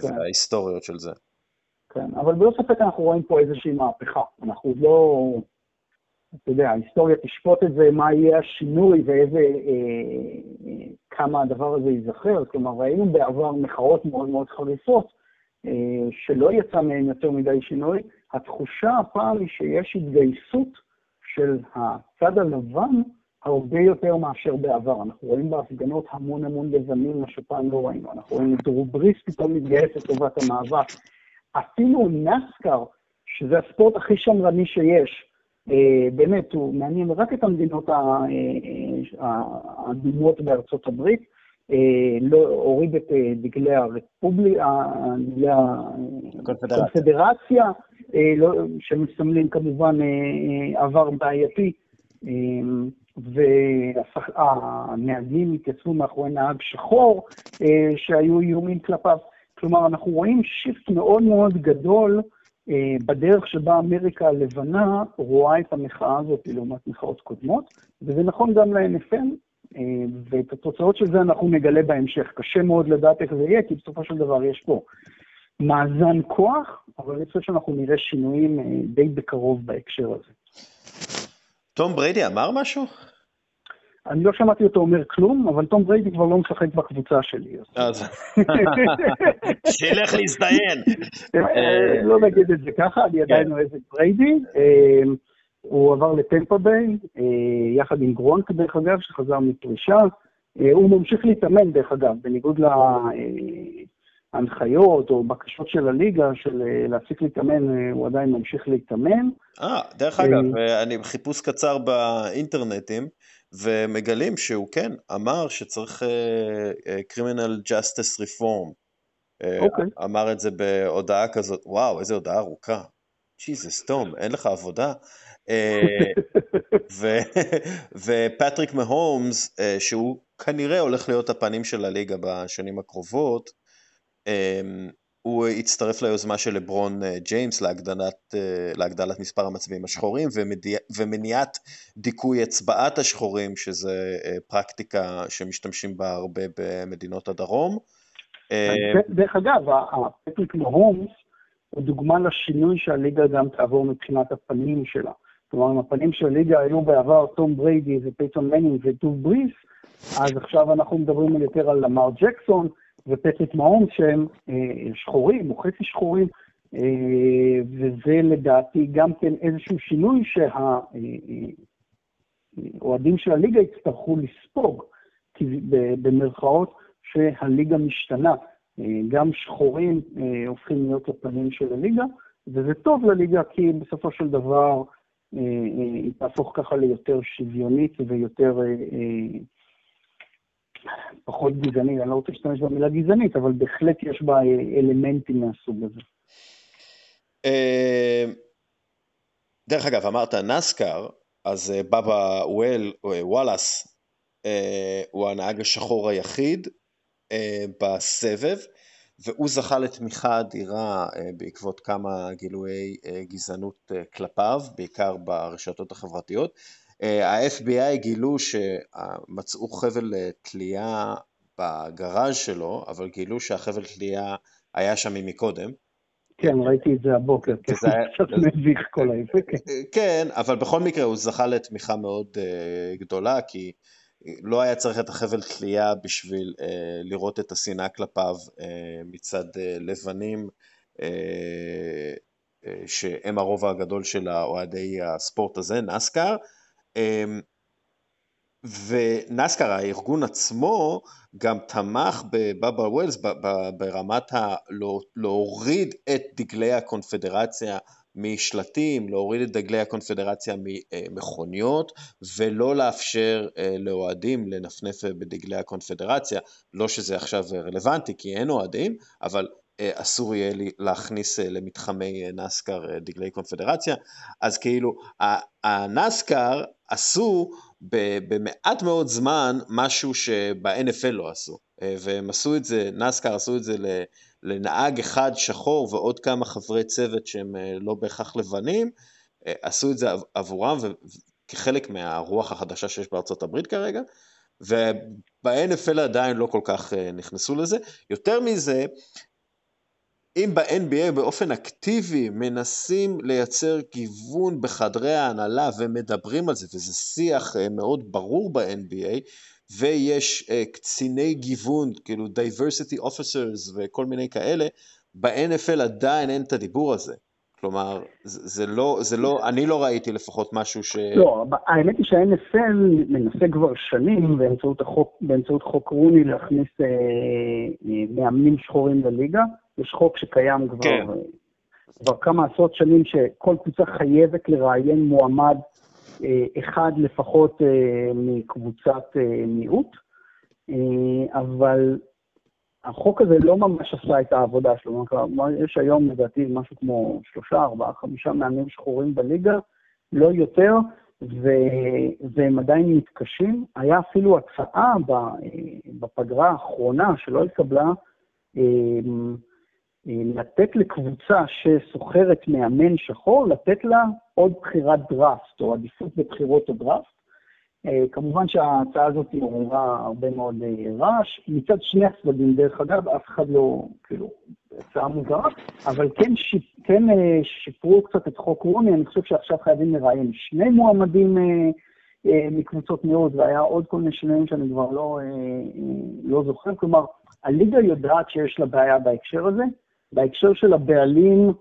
כן. וההיסטוריות של זה. כן, אבל בלא ספק אנחנו רואים פה איזושהי מהפכה. אנחנו לא, אתה יודע, ההיסטוריה תשפוט את זה, מה יהיה השינוי ואיזה, אה, אה, כמה הדבר הזה ייזכר. כלומר, ראינו בעבר מחאות מאוד מאוד חריפות, אה, שלא יצא מהן יותר מדי שינוי. התחושה הפעם היא שיש התגייסות של הצד הלבן הרבה יותר מאשר בעבר. אנחנו רואים בהפגנות המון המון לבנים, מה שפעם לא ראינו. אנחנו רואים את דרו בריס פתאום מתגייס לטובת המאבק. אפילו נסקר, שזה הספורט הכי שמרני שיש, באמת, הוא מעניין רק את המדינות אה, אה, האדומות בארצות הברית, אה, לא הוריד את אה, דגלי הרפובליקה, דגלי הקונפדרציה. אה, לא- שמסמלים כמובן אה, אה, עבר בעייתי, והנהגים התייצבו מאחורי נהג שחור אה, שהיו איומים כלפיו. כלומר, אנחנו רואים שיפט מאוד מאוד גדול אה, בדרך שבה אמריקה הלבנה רואה את המחאה הזאת לעומת מחאות קודמות, וזה נכון גם ל-NFL, אה, ואת התוצאות של זה אנחנו נגלה בהמשך. קשה מאוד לדעת איך זה יהיה, כי בסופו של דבר יש פה מאזן כוח, אבל אני חושב שאנחנו נראה שינויים אה, די בקרוב בהקשר הזה. תום בריידי אמר משהו? אני לא שמעתי אותו אומר כלום, אבל תום בריידי כבר לא משחק בקבוצה שלי. אז- שילך להזדיין. אה, לא נגיד את זה ככה, אני עדיין אוהב את בריידי. אה, הוא עבר לטמפה ביי, אה, יחד עם גרונק, דרך אגב, שחזר מפרישה. אה, הוא ממשיך להתאמן, דרך אגב, בניגוד להנחיות או בקשות של הליגה של אה, להפסיק להתאמן, אה, הוא עדיין ממשיך להתאמן. אה, דרך אגב, אה, אני בחיפוש קצר באינטרנטים, ומגלים שהוא כן אמר שצריך criminal justice reform. אה, אוקיי. אמר את זה בהודעה כזאת, וואו, איזה הודעה ארוכה. ג'יזוס, תום, אין לך עבודה? אה, ופטריק מהומס, אה, שהוא כנראה הולך להיות הפנים של הליגה בשנים הקרובות, אה, הוא הצטרף ליוזמה של לברון אה, ג'יימס להגדלת, אה, להגדלת מספר המצביעים השחורים ומניעת דיכוי הצבעת השחורים, שזה אה, פרקטיקה שמשתמשים בה הרבה במדינות הדרום. דרך אגב, הפטריק מהומס הוא דוגמה לשינוי שהליגה גם תעבור מבחינת הפנים שלה. כלומר, אם הפנים של הליגה היו בעבר תום בריידי ופייטון מנינג ודרו בריס, אז עכשיו אנחנו מדברים יותר על למר ג'קסון ופטריק מהומס שהם אה, שחורים או חצי שחורים, אה, וזה לדעתי גם כן איזשהו שינוי שהאוהדים של הליגה יצטרכו לספוג, במרכאות שהליגה משתנה. אה, גם שחורים אה, הופכים להיות הפנים של הליגה, וזה טוב לליגה כי בסופו של דבר אה, אה, היא תהפוך ככה ליותר שוויונית ויותר אה, אה, פחות גזענית. אני לא רוצה להשתמש במילה גזענית, אבל בהחלט יש בה אה, אלמנטים מהסוג הזה. אה, דרך אגב, אמרת נסקר, אז אה, בבא וול, אה, וואלאס הוא הנהג השחור היחיד בסבב, והוא זכה לתמיכה אדירה בעקבות כמה גילויי גזענות כלפיו, בעיקר ברשתות החברתיות. אה, ה-FBI גילו שמצאו חבל אה, תלייה בגראז' שלו, אבל גילו שהחבל תלייה היה שם מקודם. כן, ראיתי את זה הבוקר, כן, וזה היה- קצת מביך כל העסק. כן. כן, אבל בכל מקרה הוא זכה לתמיכה מאוד uh, גדולה, כי לא היה צריך את החבל תלייה בשביל uh, לראות את השנאה כלפיו uh, מצד uh, לבנים, uh, uh, שהם הרוב הגדול של אוהדי הספורט הזה, נסקר. Um, ונסקר, הארגון עצמו, גם תמך בבאבא ווילס ברמת ה... לא- להוריד את דגלי הקונפדרציה משלטים, להוריד את דגלי הקונפדרציה ממכוניות, ולא לאפשר אה, לאוהדים לנפנף בדגלי הקונפדרציה. לא שזה עכשיו רלוונטי, כי אין אוהדים, אבל אסור יהיה להכניס למתחמי נסקר דגלי קונפדרציה, אז כאילו הנסקר עשו במעט מאוד זמן משהו שב-NFL לא עשו, והם עשו את זה, נסקר עשו את זה לנהג אחד שחור ועוד כמה חברי צוות שהם לא בהכרח לבנים, עשו את זה עבורם כחלק מהרוח החדשה שיש בארצות הברית כרגע, וב-NFL עדיין לא כל כך נכנסו לזה. יותר מזה, אם ב-NBA באופן אקטיבי מנסים לייצר גיוון בחדרי ההנהלה ומדברים על זה, וזה שיח אה, מאוד ברור ב-NBA, ויש uh, קציני גיוון, כאילו diversity officers וכל מיני כאלה, ב-NFL עדיין אין את הדיבור הזה. כלומר, זה, זה, לא, זה לא, אני לא ראיתי לפחות משהו ש... לא, האמת היא שה-NFL מנסה כבר שנים באמצעות, החוק, באמצעות חוק רוני להכניס אה, אה, מאמנים שחורים לליגה. יש חוק שקיים כבר, כן. כבר כמה עשרות שנים, שכל קבוצה חייבת לראיין מועמד אה, אחד לפחות אה, מקבוצת אה, מיעוט, אה, אבל החוק הזה לא ממש עשה את העבודה שלו. כלומר, יש היום לדעתי משהו כמו שלושה, ארבעה, חמישה מאמנים שחורים בליגה, לא יותר, ו... והם עדיין מתקשים. היה אפילו הצעה בפגרה האחרונה שלא התקבלה, לתת לקבוצה שסוחרת מאמן שחור, לתת לה עוד בחירת דראפט, או עדיפות בבחירות הדראפט. אה, כמובן שההצעה הזאת עוררה הרבה מאוד אה, רעש. מצד שני הצדדים, דרך אגב, אף אחד לא, כאילו, הצעה מוזרה, אבל כן, שיפ, כן אה, שיפרו קצת את חוק רוני, אני חושב שעכשיו חייבים לראיין שני מועמדים מקבוצות מיעוט, והיה עוד כל מיני שינויים שאני כבר לא, לא זוכר. כלומר, הליגה יודעת שיש לה בעיה בהקשר הזה, בהקשר של הבעלים,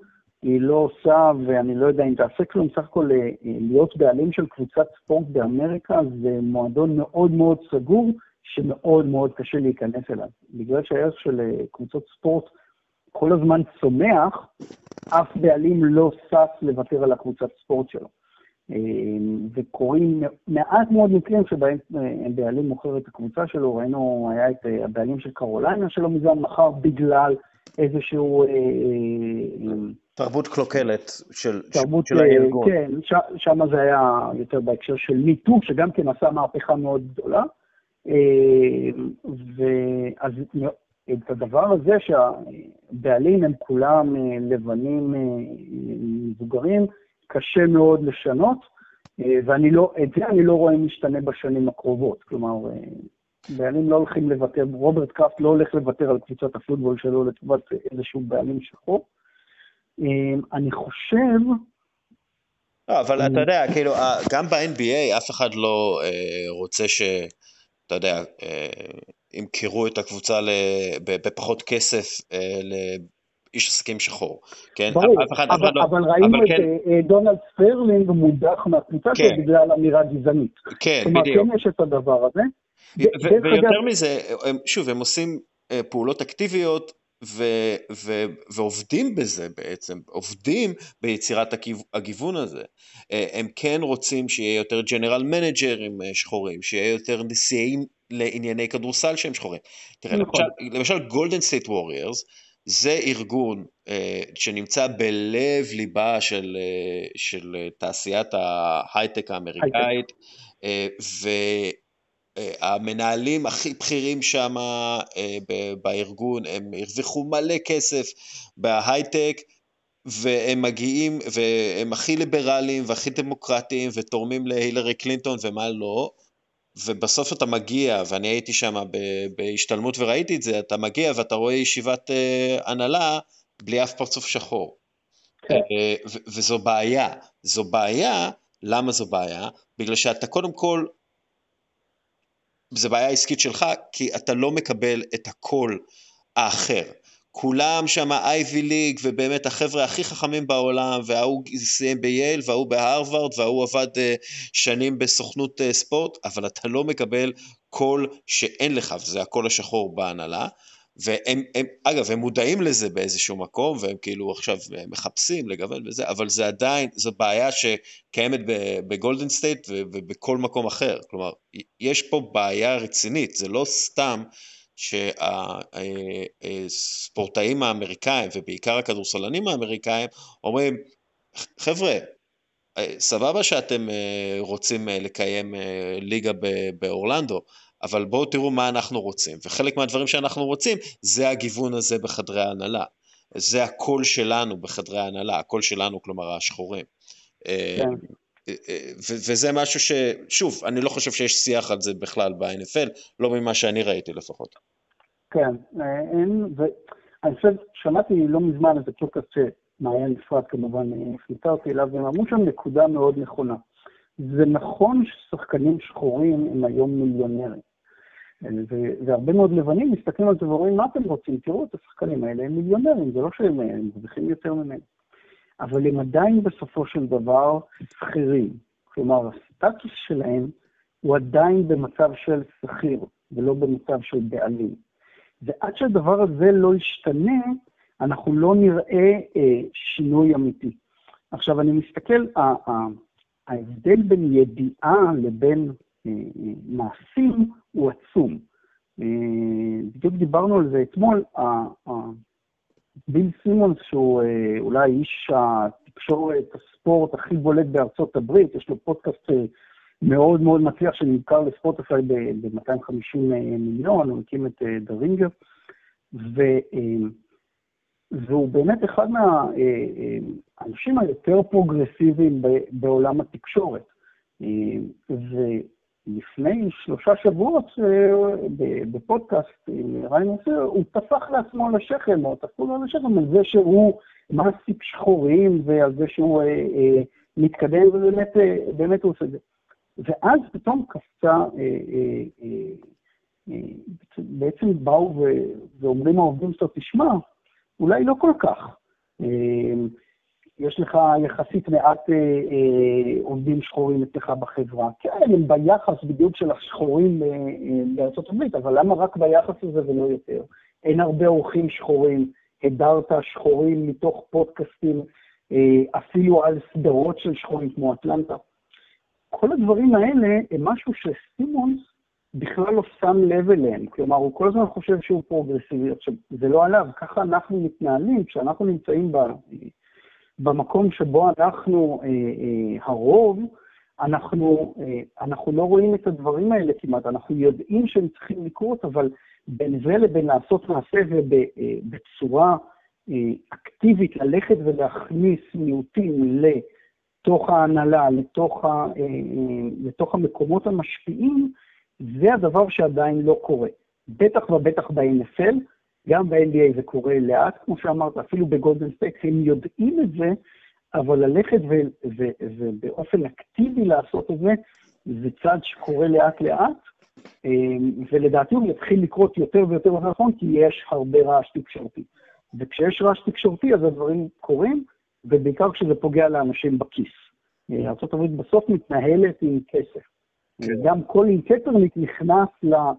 היא לא עושה, ואני לא יודע אם תעשה כלום, סך הכל אה, להיות בעלים של קבוצת ספורט באמריקה זה מועדון מאוד מאוד סגור, שמאוד מאוד קשה להיכנס אליו. בגלל שהערך של אה, קבוצות ספורט כל הזמן צומח, אף בעלים לא שש לוותר על הקבוצת ספורט שלו. אה, וקורים מעט מאוד מקרים שבהם בעלים מוכר את הקבוצה שלו, ראינו, היה את הבעלים של קרוליינה שלא מזמן מכר בגלל איזשהו... אה, אה, תרבות קלוקלת של, תרבות, של הארגון. כן, ש, שם זה היה יותר בהקשר של מיטו, שגם כן עשה מהפכה מאוד גדולה. ואז את הדבר הזה שהבעלים הם כולם לבנים מבוגרים, קשה מאוד לשנות, ואני לא, את זה אני לא רואה משתנה בשנים הקרובות. כלומר, בעלים לא הולכים לוותר, רוברט קראפט לא הולך לוותר על קבוצת הפוטבול שלו לטובת איזשהו בעלים שחור. אמ, אני חושב... לא, אבל אתה יודע, כאילו, גם ב-NBA אף אחד לא אה, רוצה ש... אתה יודע, אה, ימכרו את הקבוצה בפחות כסף אה, לאיש עסקים שחור, כן? ברור, אף אחד, אבל, אף אחד לא, אבל ראינו אבל את כן... דונלד ספרלינג מודח מהקבוצה כן. בגלל אמירה גזענית. כן, כלומר, בדיוק. כלומר, כן יש את הדבר הזה. ויותר מזה, שוב, הם עושים אה, פעולות אקטיביות ו- ו- ועובדים בזה בעצם, עובדים ביצירת הגיוון הזה. אה, הם כן רוצים שיהיה יותר general manager ים אה, שחורים, שיהיה יותר נשיאים לענייני כדורסל שהם שחורים. תראה, נכון. למשל, למשל גולדן סטייט ווריורס, זה ארגון uh, שנמצא בלב ליבה של, uh, של תעשיית ההייטק האמריקאית, uh, המנהלים הכי בכירים שם אה, בארגון, הם הרוויחו מלא כסף בהייטק, והם מגיעים, והם הכי ליברליים והכי דמוקרטיים, ותורמים להילרי קלינטון ומה לא, ובסוף אתה מגיע, ואני הייתי שם בהשתלמות וראיתי את זה, אתה מגיע ואתה רואה ישיבת אה, הנהלה בלי אף פרצוף שחור. כן. אה, וזו בעיה. זו בעיה, למה זו בעיה? בגלל שאתה קודם כל זה בעיה עסקית שלך, כי אתה לא מקבל את הקול האחר. כולם שם Ivy League, ובאמת החבר'ה הכי חכמים בעולם, וההוא סיים בייל, וההוא בהרווארד, וההוא עבד uh, שנים בסוכנות uh, ספורט, אבל אתה לא מקבל קול שאין לך, וזה הקול השחור בהנהלה. והם, הם, אגב, הם מודעים לזה באיזשהו מקום, והם כאילו עכשיו מחפשים לגוון וזה, אבל זה עדיין, זו בעיה שקיימת בגולדן סטייט ובכל מקום אחר. כלומר, יש פה בעיה רצינית, זה לא סתם שהספורטאים האמריקאים, ובעיקר הכדורסלנים האמריקאים, אומרים, חבר'ה, סבבה שאתם רוצים לקיים ליגה באורלנדו, אבל בואו תראו מה אנחנו רוצים. וחלק מהדברים שאנחנו רוצים זה הגיוון הזה בחדרי ההנהלה. זה הקול שלנו בחדרי ההנהלה, הקול שלנו, כלומר השחורים. כן. וזה משהו ש... שוב, אני לא חושב שיש שיח על זה בכלל ב-NFL, לא ממה שאני ראיתי לפחות. כן, אין, ואני חושב, שמעתי לא מזמן איזה פודקאסט שמעיין אפרת כמובן החליטה אותי אליו, והם אמרו שם נקודה מאוד נכונה. זה נכון ששחקנים שחורים הם היום מיליונרים. והרבה מאוד לבנים מסתכלים על זה ואומרים, מה אתם רוצים? תראו את השחקנים האלה, הם מיליונרים, זה לא שהם מרוויחים יותר ממנו. אבל הם עדיין בסופו של דבר שכירים. כלומר, הסטטוס שלהם הוא עדיין במצב של שכיר, ולא במצב של בעלים. ועד שהדבר הזה לא ישתנה, אנחנו לא נראה אה, שינוי אמיתי. עכשיו, אני מסתכל, ההבדל בין ידיעה לבין אה, אה, מעשים הוא עצום. אה, בדיוק דיברנו על זה אתמול, ביל סימונס, שהוא אולי איש התקשורת, הספורט הכי בולט בארצות הברית, יש לו פודקאסט מאוד מאוד מצליח שנמכר לספוטיפיי ב-250 מיליון, הוא הקים את The Ringer, והוא באמת אחד מהאנשים היותר פרוגרסיביים בעולם התקשורת. לפני שלושה שבועות אה, בפודקאסט עם ריין עושה, הוא טפח לעצמו על השכם, או טפחו לו על השכם על זה שהוא מעסיק שחורים ועל זה שהוא אה, אה, מתקדם, ובאמת באמת הוא עושה את זה. ואז פתאום קפצה, אה, אה, בעצם באו ואומרים העובדים שלו, תשמע, אולי לא כל כך. יש לך יחסית מעט אה, אה, עובדים שחורים אצלך בחברה. כן, הם ביחס בדיוק של השחורים אה, אה, בארצות הברית, אבל למה רק ביחס הזה ולא יותר? אין הרבה אורחים שחורים, הדרת שחורים מתוך פודקאסטים, אה, אפילו על סדרות של שחורים כמו אטלנטה. כל הדברים האלה הם משהו שסימונס בכלל לא שם לב אליהם. כלומר, הוא כל הזמן חושב שהוא פרוגרסיבי. עכשיו, זה לא עליו, ככה אנחנו מתנהלים, כשאנחנו נמצאים ב... במקום שבו אנחנו אה, אה, הרוב, אנחנו, אה, אנחנו לא רואים את הדברים האלה כמעט, אנחנו יודעים שהם צריכים לקרות, אבל בין זה לבין לעשות מעשה ובצורה אה, אקטיבית ללכת ולהכניס מיעוטים לתוך ההנהלה, לתוך, ה, אה, אה, לתוך המקומות המשפיעים, זה הדבר שעדיין לא קורה. בטח ובטח ב-NFL, גם ב-NBA זה קורה לאט, כמו שאמרת, אפילו בגולדן סטייט, הם יודעים את זה, אבל ללכת ובאופן אקטיבי לעשות את זה, זה צעד שקורה לאט-לאט, אמ, ולדעתי הוא יתחיל לקרות יותר ויותר נכון, כי יש הרבה רעש תקשורתי. וכשיש רעש תקשורתי, אז הדברים קורים, ובעיקר כשזה פוגע לאנשים בכיס. אה, ארה"ב בסוף מתנהלת עם כסף. כן. גם כל קפרניק נכנס אה,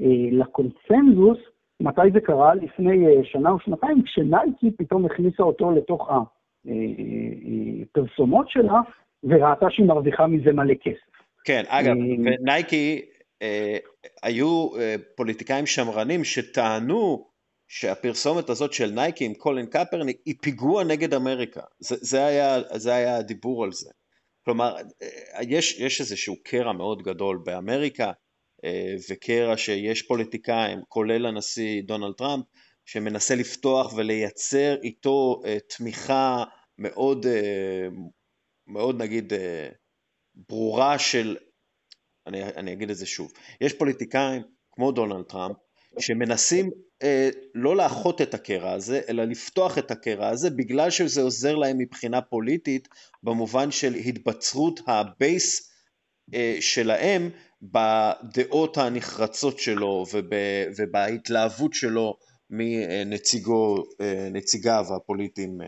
אה, לקונצנזוס מתי זה קרה? לפני אה, שנה או שנתיים, כשנייקי פתאום הכניסה אותו לתוך הפרסומות אה, אה, שלה, וראתה שהיא מרוויחה מזה מלא כסף. כן, אגב, נייקי, היו פוליטיקאים שמרנים שטענו שהפרסומת הזאת של נייקי עם קולין קפרניק היא פיגוע נגד אמריקה. זה, זה, היה, זה היה הדיבור על זה. כלומר, יש, יש איזשהו קרע מאוד גדול באמריקה, וקרע שיש פוליטיקאים, כולל הנשיא דונלד טראמפ, שמנסה לפתוח ולייצר איתו אה, תמיכה מאוד, אה, מאוד נגיד ברורה של, אני, אני אגיד את זה שוב, יש פוליטיקאים כמו דונלד טראמפ שמנסים אה, לא לאחות את הקרע הזה, אלא לפתוח את הקרע הזה בגלל שזה עוזר להם מבחינה פוליטית במובן של התבצרות ה base אה, שלהם בדעות הנחרצות שלו וב, ובהתלהבות שלו מנציגו, נציגיו הפוליטיים,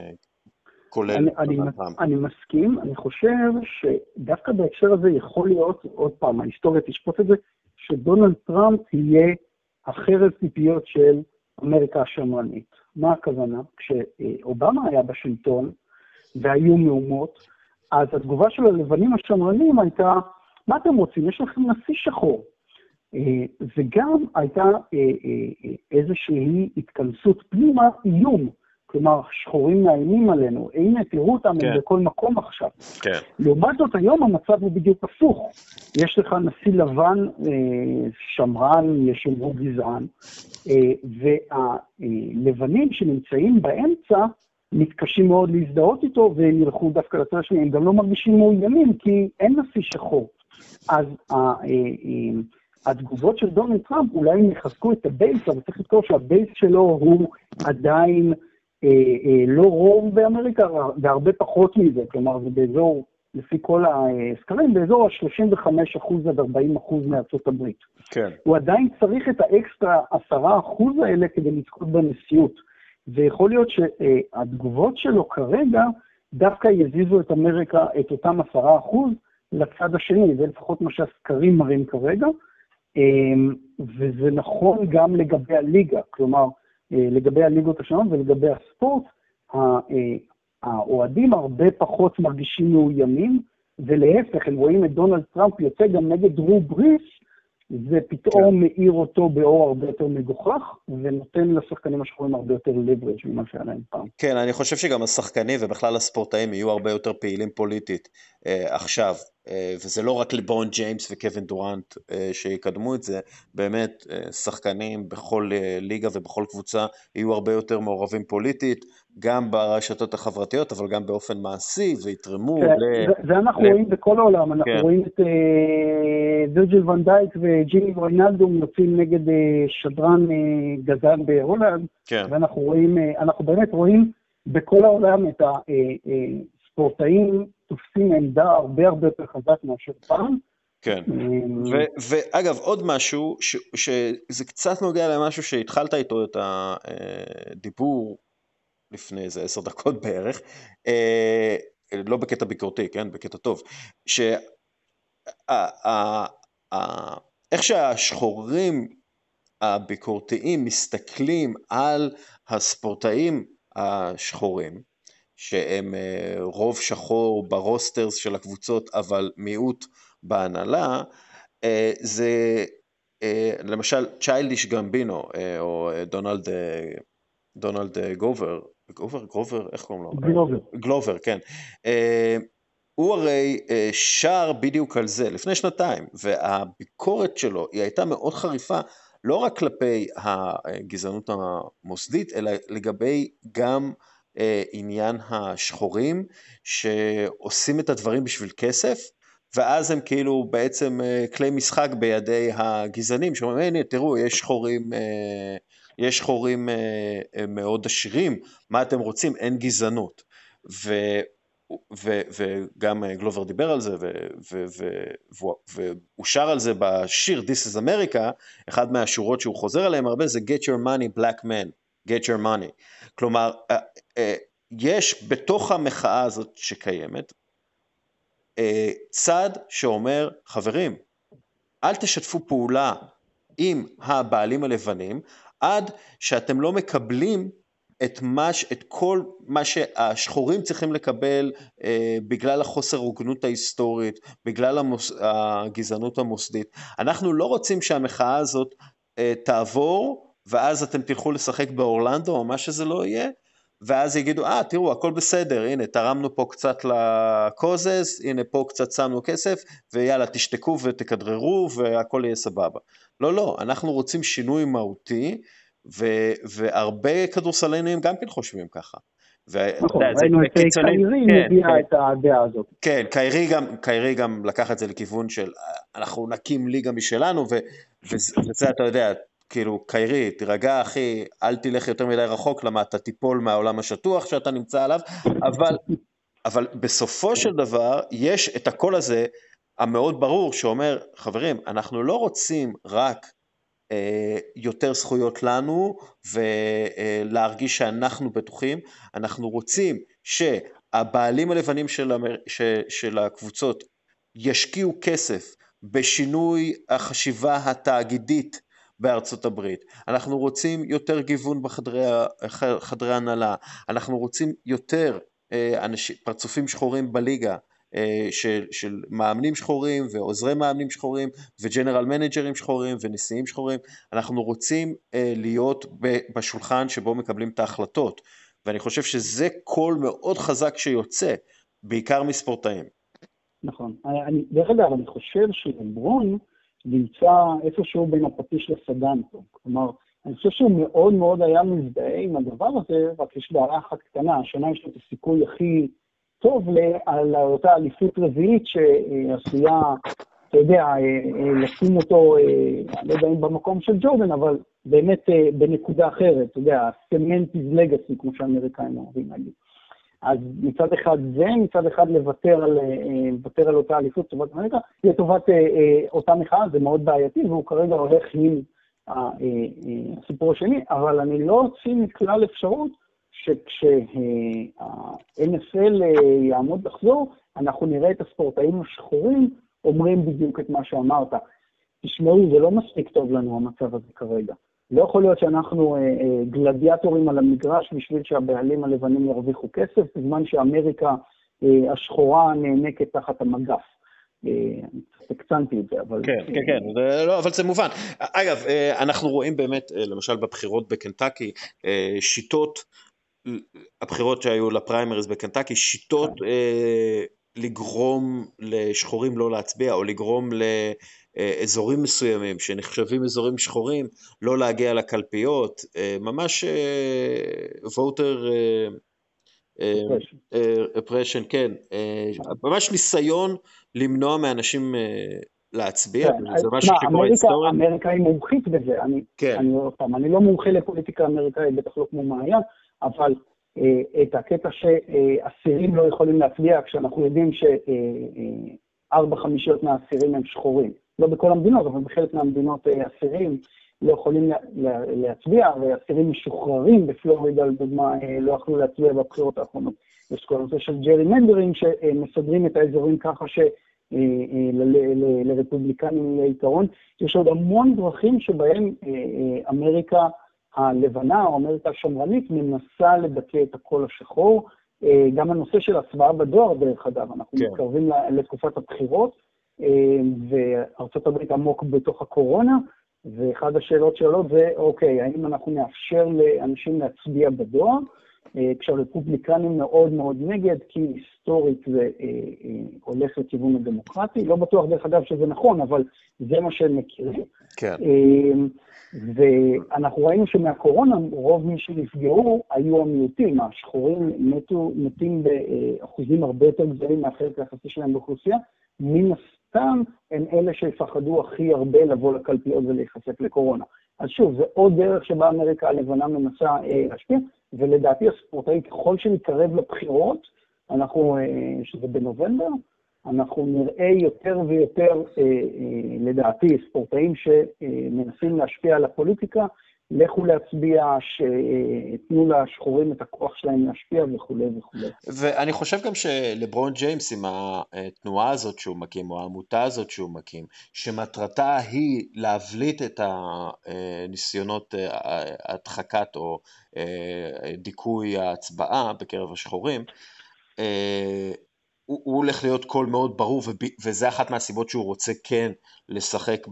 כולל אני, אני, אני מסכים, אני חושב שדווקא בהקשר הזה יכול להיות, עוד פעם, ההיסטוריה תשפוט את זה, שדונלד טראמפ יהיה החרב ציפיות של אמריקה השמרנית. מה הכוונה? כשאובמה היה בשלטון והיו מהומות, אז התגובה של הלבנים השמרנים הייתה, מה אתם רוצים? יש לכם נשיא שחור. וגם הייתה איזושהי התכנסות פנימה, איום. כלומר, שחורים מאיימים עלינו, הנה, תראו אותם, כן. בכל מקום עכשיו. כן. לעומת זאת, היום המצב הוא בדיוק הפוך. יש לך נשיא לבן, שמרן, ישמרו גזען, והלבנים שנמצאים באמצע, מתקשים מאוד להזדהות איתו, והם ילכו דווקא לצד השני, הם גם לא מרגישים מאוימים, כי אין נשיא שחור. אז התגובות של דונלד טראמפ אולי הם יחזקו את ה base, אבל צריך לזכור שה base שלו הוא עדיין אה, אה, לא רוב באמריקה, והרבה פחות מזה, כלומר זה באזור, לפי כל הסקרים, באזור ה-35% עד 40% מארצות הברית. כן. הוא עדיין צריך את האקסטרה 10% האלה כדי לזכות בנשיאות. ויכול להיות שהתגובות שלו כרגע דווקא יזיזו את אמריקה, את אותם 10% לצד השני, זה לפחות מה שהסקרים מראים כרגע. אמ, וזה נכון גם לגבי הליגה, כלומר, אה, לגבי הליגות השונות ולגבי הספורט, אה, האוהדים הרבה פחות מרגישים מאוימים, ולהפך, הם רואים את דונלד טראמפ יוצא גם נגד דרו בריס, זה פתאום כן. מאיר אותו באור הרבה יותר מגוחך, ונותן לשחקנים השחורים הרבה יותר לברג' ממה שהיה להם פעם. כן, אני חושב שגם השחקנים ובכלל הספורטאים יהיו הרבה יותר פעילים פוליטית אה, עכשיו, וזה לא רק לברון ג'יימס וקווין דורנט אה, שיקדמו את זה, באמת אה, שחקנים בכל אה, ליגה ובכל קבוצה יהיו הרבה יותר מעורבים פוליטית. גם ברשתות החברתיות, אבל גם באופן מעשי, ויתרמו כן, ל... זה אנחנו ל... רואים בכל העולם, אנחנו כן. רואים את אה, וירג'יל ונדייק וג'ימי ריינלדום יוצאים נגד אה, שדרן אה, גזען בהולנד, כן. ואנחנו רואים, אה, אנחנו באמת רואים בכל העולם את הספורטאים אה, אה, תופסים עמדה הרבה הרבה יותר חזק מאשר פעם. כן, אה, ואגב עוד משהו, שזה קצת נוגע למשהו שהתחלת איתו את הדיבור לפני איזה עשר דקות בערך, אה, לא בקטע ביקורתי, כן? בקטע טוב, שאיך שהשחורים הביקורתיים מסתכלים על הספורטאים השחורים, שהם אה, רוב שחור ב rosters של הקבוצות אבל מיעוט בהנהלה, אה, זה למשל צ'יילדיש גמבינו או דונלד, דונלד גובר, גובר, גרובר, איך קוראים לו? גלובר. גלובר, כן. אה, הוא הרי אה, שר בדיוק על זה לפני שנתיים, והביקורת שלו היא הייתה מאוד חריפה, לא רק כלפי הגזענות המוסדית, אלא לגבי גם אה, עניין השחורים שעושים את הדברים בשביל כסף, ואז הם כאילו בעצם כלי משחק בידי הגזענים, שאומרים, הנה תראו, יש שחורים יש שחורים אה, אה, מאוד עשירים, מה אתם רוצים? אין גזענות. ו, ו, וגם אה, גלובר דיבר על זה, ו, ו, ו, והוא שר על זה בשיר This is America, אחד מהשורות שהוא חוזר עליהם הרבה זה Get your money black man, get your money. כלומר, יש בתוך המחאה הזאת שקיימת, צד שאומר, חברים, אל תשתפו פעולה עם הבעלים הלבנים, עד שאתם לא מקבלים את, מה, את כל מה שהשחורים צריכים לקבל אה, בגלל החוסר הוגנות ההיסטורית, בגלל המוס, הגזענות המוסדית. אנחנו לא רוצים שהמחאה הזאת אה, תעבור, ואז אתם תלכו לשחק באורלנדו או מה שזה לא יהיה, ואז יגידו, אה, תראו, הכל בסדר, הנה, תרמנו פה קצת לקוזז, הנה, פה קצת שמנו כסף, ויאללה, תשתקו ותכדררו, והכל יהיה סבבה. לא, לא, אנחנו רוצים שינוי מהותי, ו, והרבה כדורסלנים גם כן חושבים ככה. נכון, ראינו את קיירי כן, מביע כן. את הדעה הזאת. כן, קיירי גם, קיירי גם לקח את זה לכיוון של אנחנו נקים ליגה משלנו, ו, וזה אתה יודע, כאילו, קיירי, תירגע אחי, אל תלך יותר מדי רחוק, למה אתה תיפול מהעולם השטוח שאתה נמצא עליו, אבל, אבל בסופו של דבר, יש את הקול הזה המאוד ברור שאומר, חברים, אנחנו לא רוצים רק אה, יותר זכויות לנו ולהרגיש שאנחנו בטוחים, אנחנו רוצים שהבעלים הלבנים של, המר... של הקבוצות ישקיעו כסף בשינוי החשיבה התאגידית בארצות הברית. אנחנו רוצים יותר גיוון בחדרי הנהלה, אנחנו רוצים יותר אה, אנשים, פרצופים שחורים בליגה, של, של מאמנים שחורים ועוזרי מאמנים שחורים וג'נרל מנג'רים שחורים ונשיאים שחורים, אנחנו רוצים להיות בשולחן שבו מקבלים את ההחלטות, ואני חושב שזה קול מאוד חזק שיוצא, בעיקר מספורטאים. נכון. אני, דרך אגב, אני חושב שלברון נמצא איפשהו בין הפטיש לסדן פה. כלומר, אני חושב שהוא מאוד מאוד היה מזדהה עם הדבר הזה, רק יש בעיה אחת קטנה, השנה יש לו את הסיכוי הכי טוב על אותה אליפות רביעית שעשויה, אתה יודע, אה, אה, לשים אותו, אה, אני לא יודע אם במקום של ג'ורדן, אבל באמת בנקודה אחרת, אתה יודע, סמנט לגאסי, כמו שהאמריקאים אוהבים להגיד. אז מצד אחד זה, מצד אחד לוותר על, לוותר על אותה אליפות לטובת אמריקה, לטובת אותה מחאה, זה מאוד בעייתי, והוא כרגע הולך עם הסיפור השני, אבל אני לא אוציא מכלל אפשרות שכשה-NFL יעמוד לחזור, אנחנו נראה את הספורטאים השחורים אומרים בדיוק את מה שאמרת. תשמעו, זה לא מספיק טוב לנו המצב הזה כרגע. לא יכול להיות שאנחנו אה, אה, גלדיאטורים על המגרש בשביל שהבעלים הלבנים ירוויחו כסף, בזמן שאמריקה אה, השחורה נאנקת תחת המגף. הקצנתי את זה, אבל... כן, כן, כן, זה, לא, אבל זה מובן. אגב, אנחנו רואים באמת, למשל בבחירות בקנטקי, שיטות, הבחירות שהיו לפריימריז בקנטקי, שיטות כן. לגרום לשחורים לא להצביע, או לגרום לאזורים מסוימים שנחשבים אזורים שחורים לא להגיע לקלפיות, ממש voter oppression, כן, ממש ניסיון למנוע מאנשים להצביע, כן, זה משהו שקורה היסטורית. אמריקה היא מומחית בזה, אני, כן. אני, אני לא מומחה לפוליטיקה אמריקאית, בטח לא כמו מעיין, אבל אה, את הקטע שאסירים לא יכולים להצביע, כשאנחנו יודעים שארבע חמישיות מהאסירים הם שחורים. לא בכל המדינות, אבל בחלק מהמדינות אה, אסירים לא יכולים להצביע, ואסירים משוחררים בפלורידה, לדוגמה, אה, לא יכלו להצביע בבחירות האחרונות. יש כל הנושא של ג'רי מנדרים, שמסדרים את האזורים ככה ש... לרפובליקנים יהיה יתרון. יש עוד המון דרכים שבהם אמריקה הלבנה או אמריקה השמרנית מנסה לדכא את הקול השחור. אה, גם הנושא של הצבעה בדואר, דרך אגב, אנחנו כן. מתקרבים לתקופת הבחירות, אה, וארצות הברית עמוק בתוך הקורונה, ואחת השאלות שעולות זה, אוקיי, האם אנחנו נאפשר לאנשים להצביע בדואר? אה, כשהרפובליקנים מאוד מאוד נגד, כי היסטורית זה הולך לכיוון הדמוקרטי. לא בטוח, דרך אגב, שזה נכון, אבל זה מה שהם מכירים. כן. ואנחנו ראינו שמהקורונה רוב מי שנפגעו היו המיעוטים, השחורים מתו, מתים באחוזים הרבה יותר גדולים מהחלק היחסי שלהם באוכלוסייה, מן הסתם הם אלה שיפחדו הכי הרבה לבוא לקלפיות ולהיחשף לקורונה. אז שוב, זה עוד דרך שבה אמריקה הלבנה מנסה אה, להשפיע, ולדעתי הספורטאי, ככל שנתקרב לבחירות, אנחנו, אה, שזה בנובמבר, אנחנו נראה יותר ויותר, אה, אה, לדעתי, ספורטאים שמנסים להשפיע על הפוליטיקה, לכו להצביע, שתנו לשחורים את הכוח שלהם להשפיע וכולי וכולי. ואני חושב גם שלברון ג'יימס עם התנועה הזאת שהוא מקים, או העמותה הזאת שהוא מקים, שמטרתה היא להבליט את הניסיונות הדחקת או דיכוי ההצבעה בקרב השחורים, הוא, הוא הולך להיות קול מאוד ברור, וזה אחת מהסיבות שהוא רוצה כן לשחק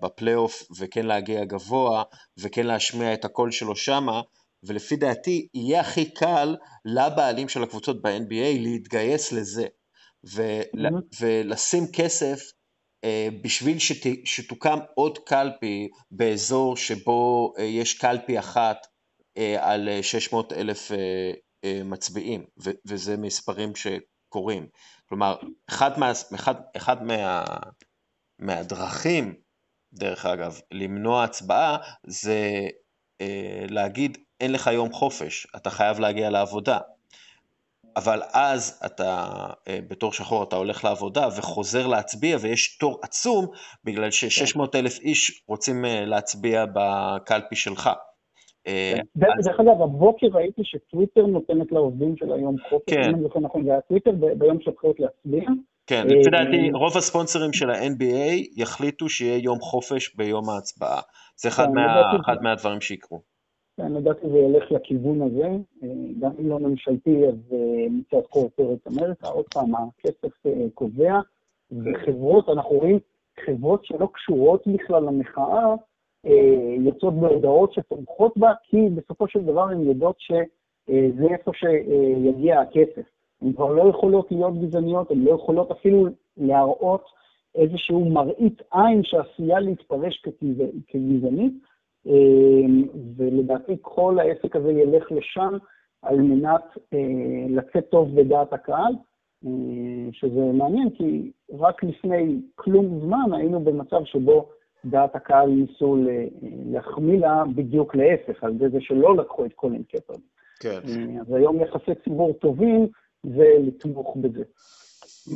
בפלייאוף, וכן להגיע גבוה, וכן להשמיע את הקול שלו שמה, ולפי דעתי יהיה הכי קל לבעלים של הקבוצות ב-NBA להתגייס לזה, ול, mm-hmm. ולשים כסף אה, בשביל שת, שתוקם עוד קלפי באזור שבו אה, יש קלפי אחת אה, על 600 אלף מצביעים, וזה מספרים ש... קורים. כלומר, אחד, מה, אחד, אחד מה, מהדרכים, דרך אגב, למנוע הצבעה, זה אה, להגיד, אין לך יום חופש, אתה חייב להגיע לעבודה. אבל אז אתה, אה, בתור שחור, אתה הולך לעבודה וחוזר להצביע, ויש תור עצום, בגלל ש-600 אלף איש רוצים אה, להצביע בקלפי שלך. אה, דרך אגב, הבוקר ראיתי שטוויטר נותנת לעובדים של היום חופש, כן. אם אני זוכר נכון, זה היה טוויטר ביום של בחירות להצביע. כן, לפי אה, דעתי רוב הספונסרים של ה-NBA יחליטו שיהיה יום חופש ביום ההצבעה. זה אחד כן, מהדברים שיקרו. כן, לדעתי זה ילך לכיוון הזה, גם אם לא ממשלתי, אז מצד קורפרט אמריקה, עוד פעם, הכסף קובע, וחברות, אנחנו רואים חברות שלא קשורות בכלל למחאה, יוצאות בהודעות שתומכות בה, כי בסופו של דבר הן יודעות שזה איפה שיגיע הכסף. הן כבר לא יכולות להיות גזעניות, הן לא יכולות אפילו להראות איזשהו מראית עין שעשויה להתפרש כגזענית, אמ, ולדעתי כל העסק הזה ילך לשם על מנת אה, לצאת טוב בדעת הקהל, אה, שזה מעניין, כי רק לפני כלום זמן היינו במצב שבו דעת הקהל ניסו להחמיא לה בדיוק להפך, על זה שלא לקחו את קולין קפר. כן. אה, אז היום יחסי ציבור טובים ולתמוך בזה.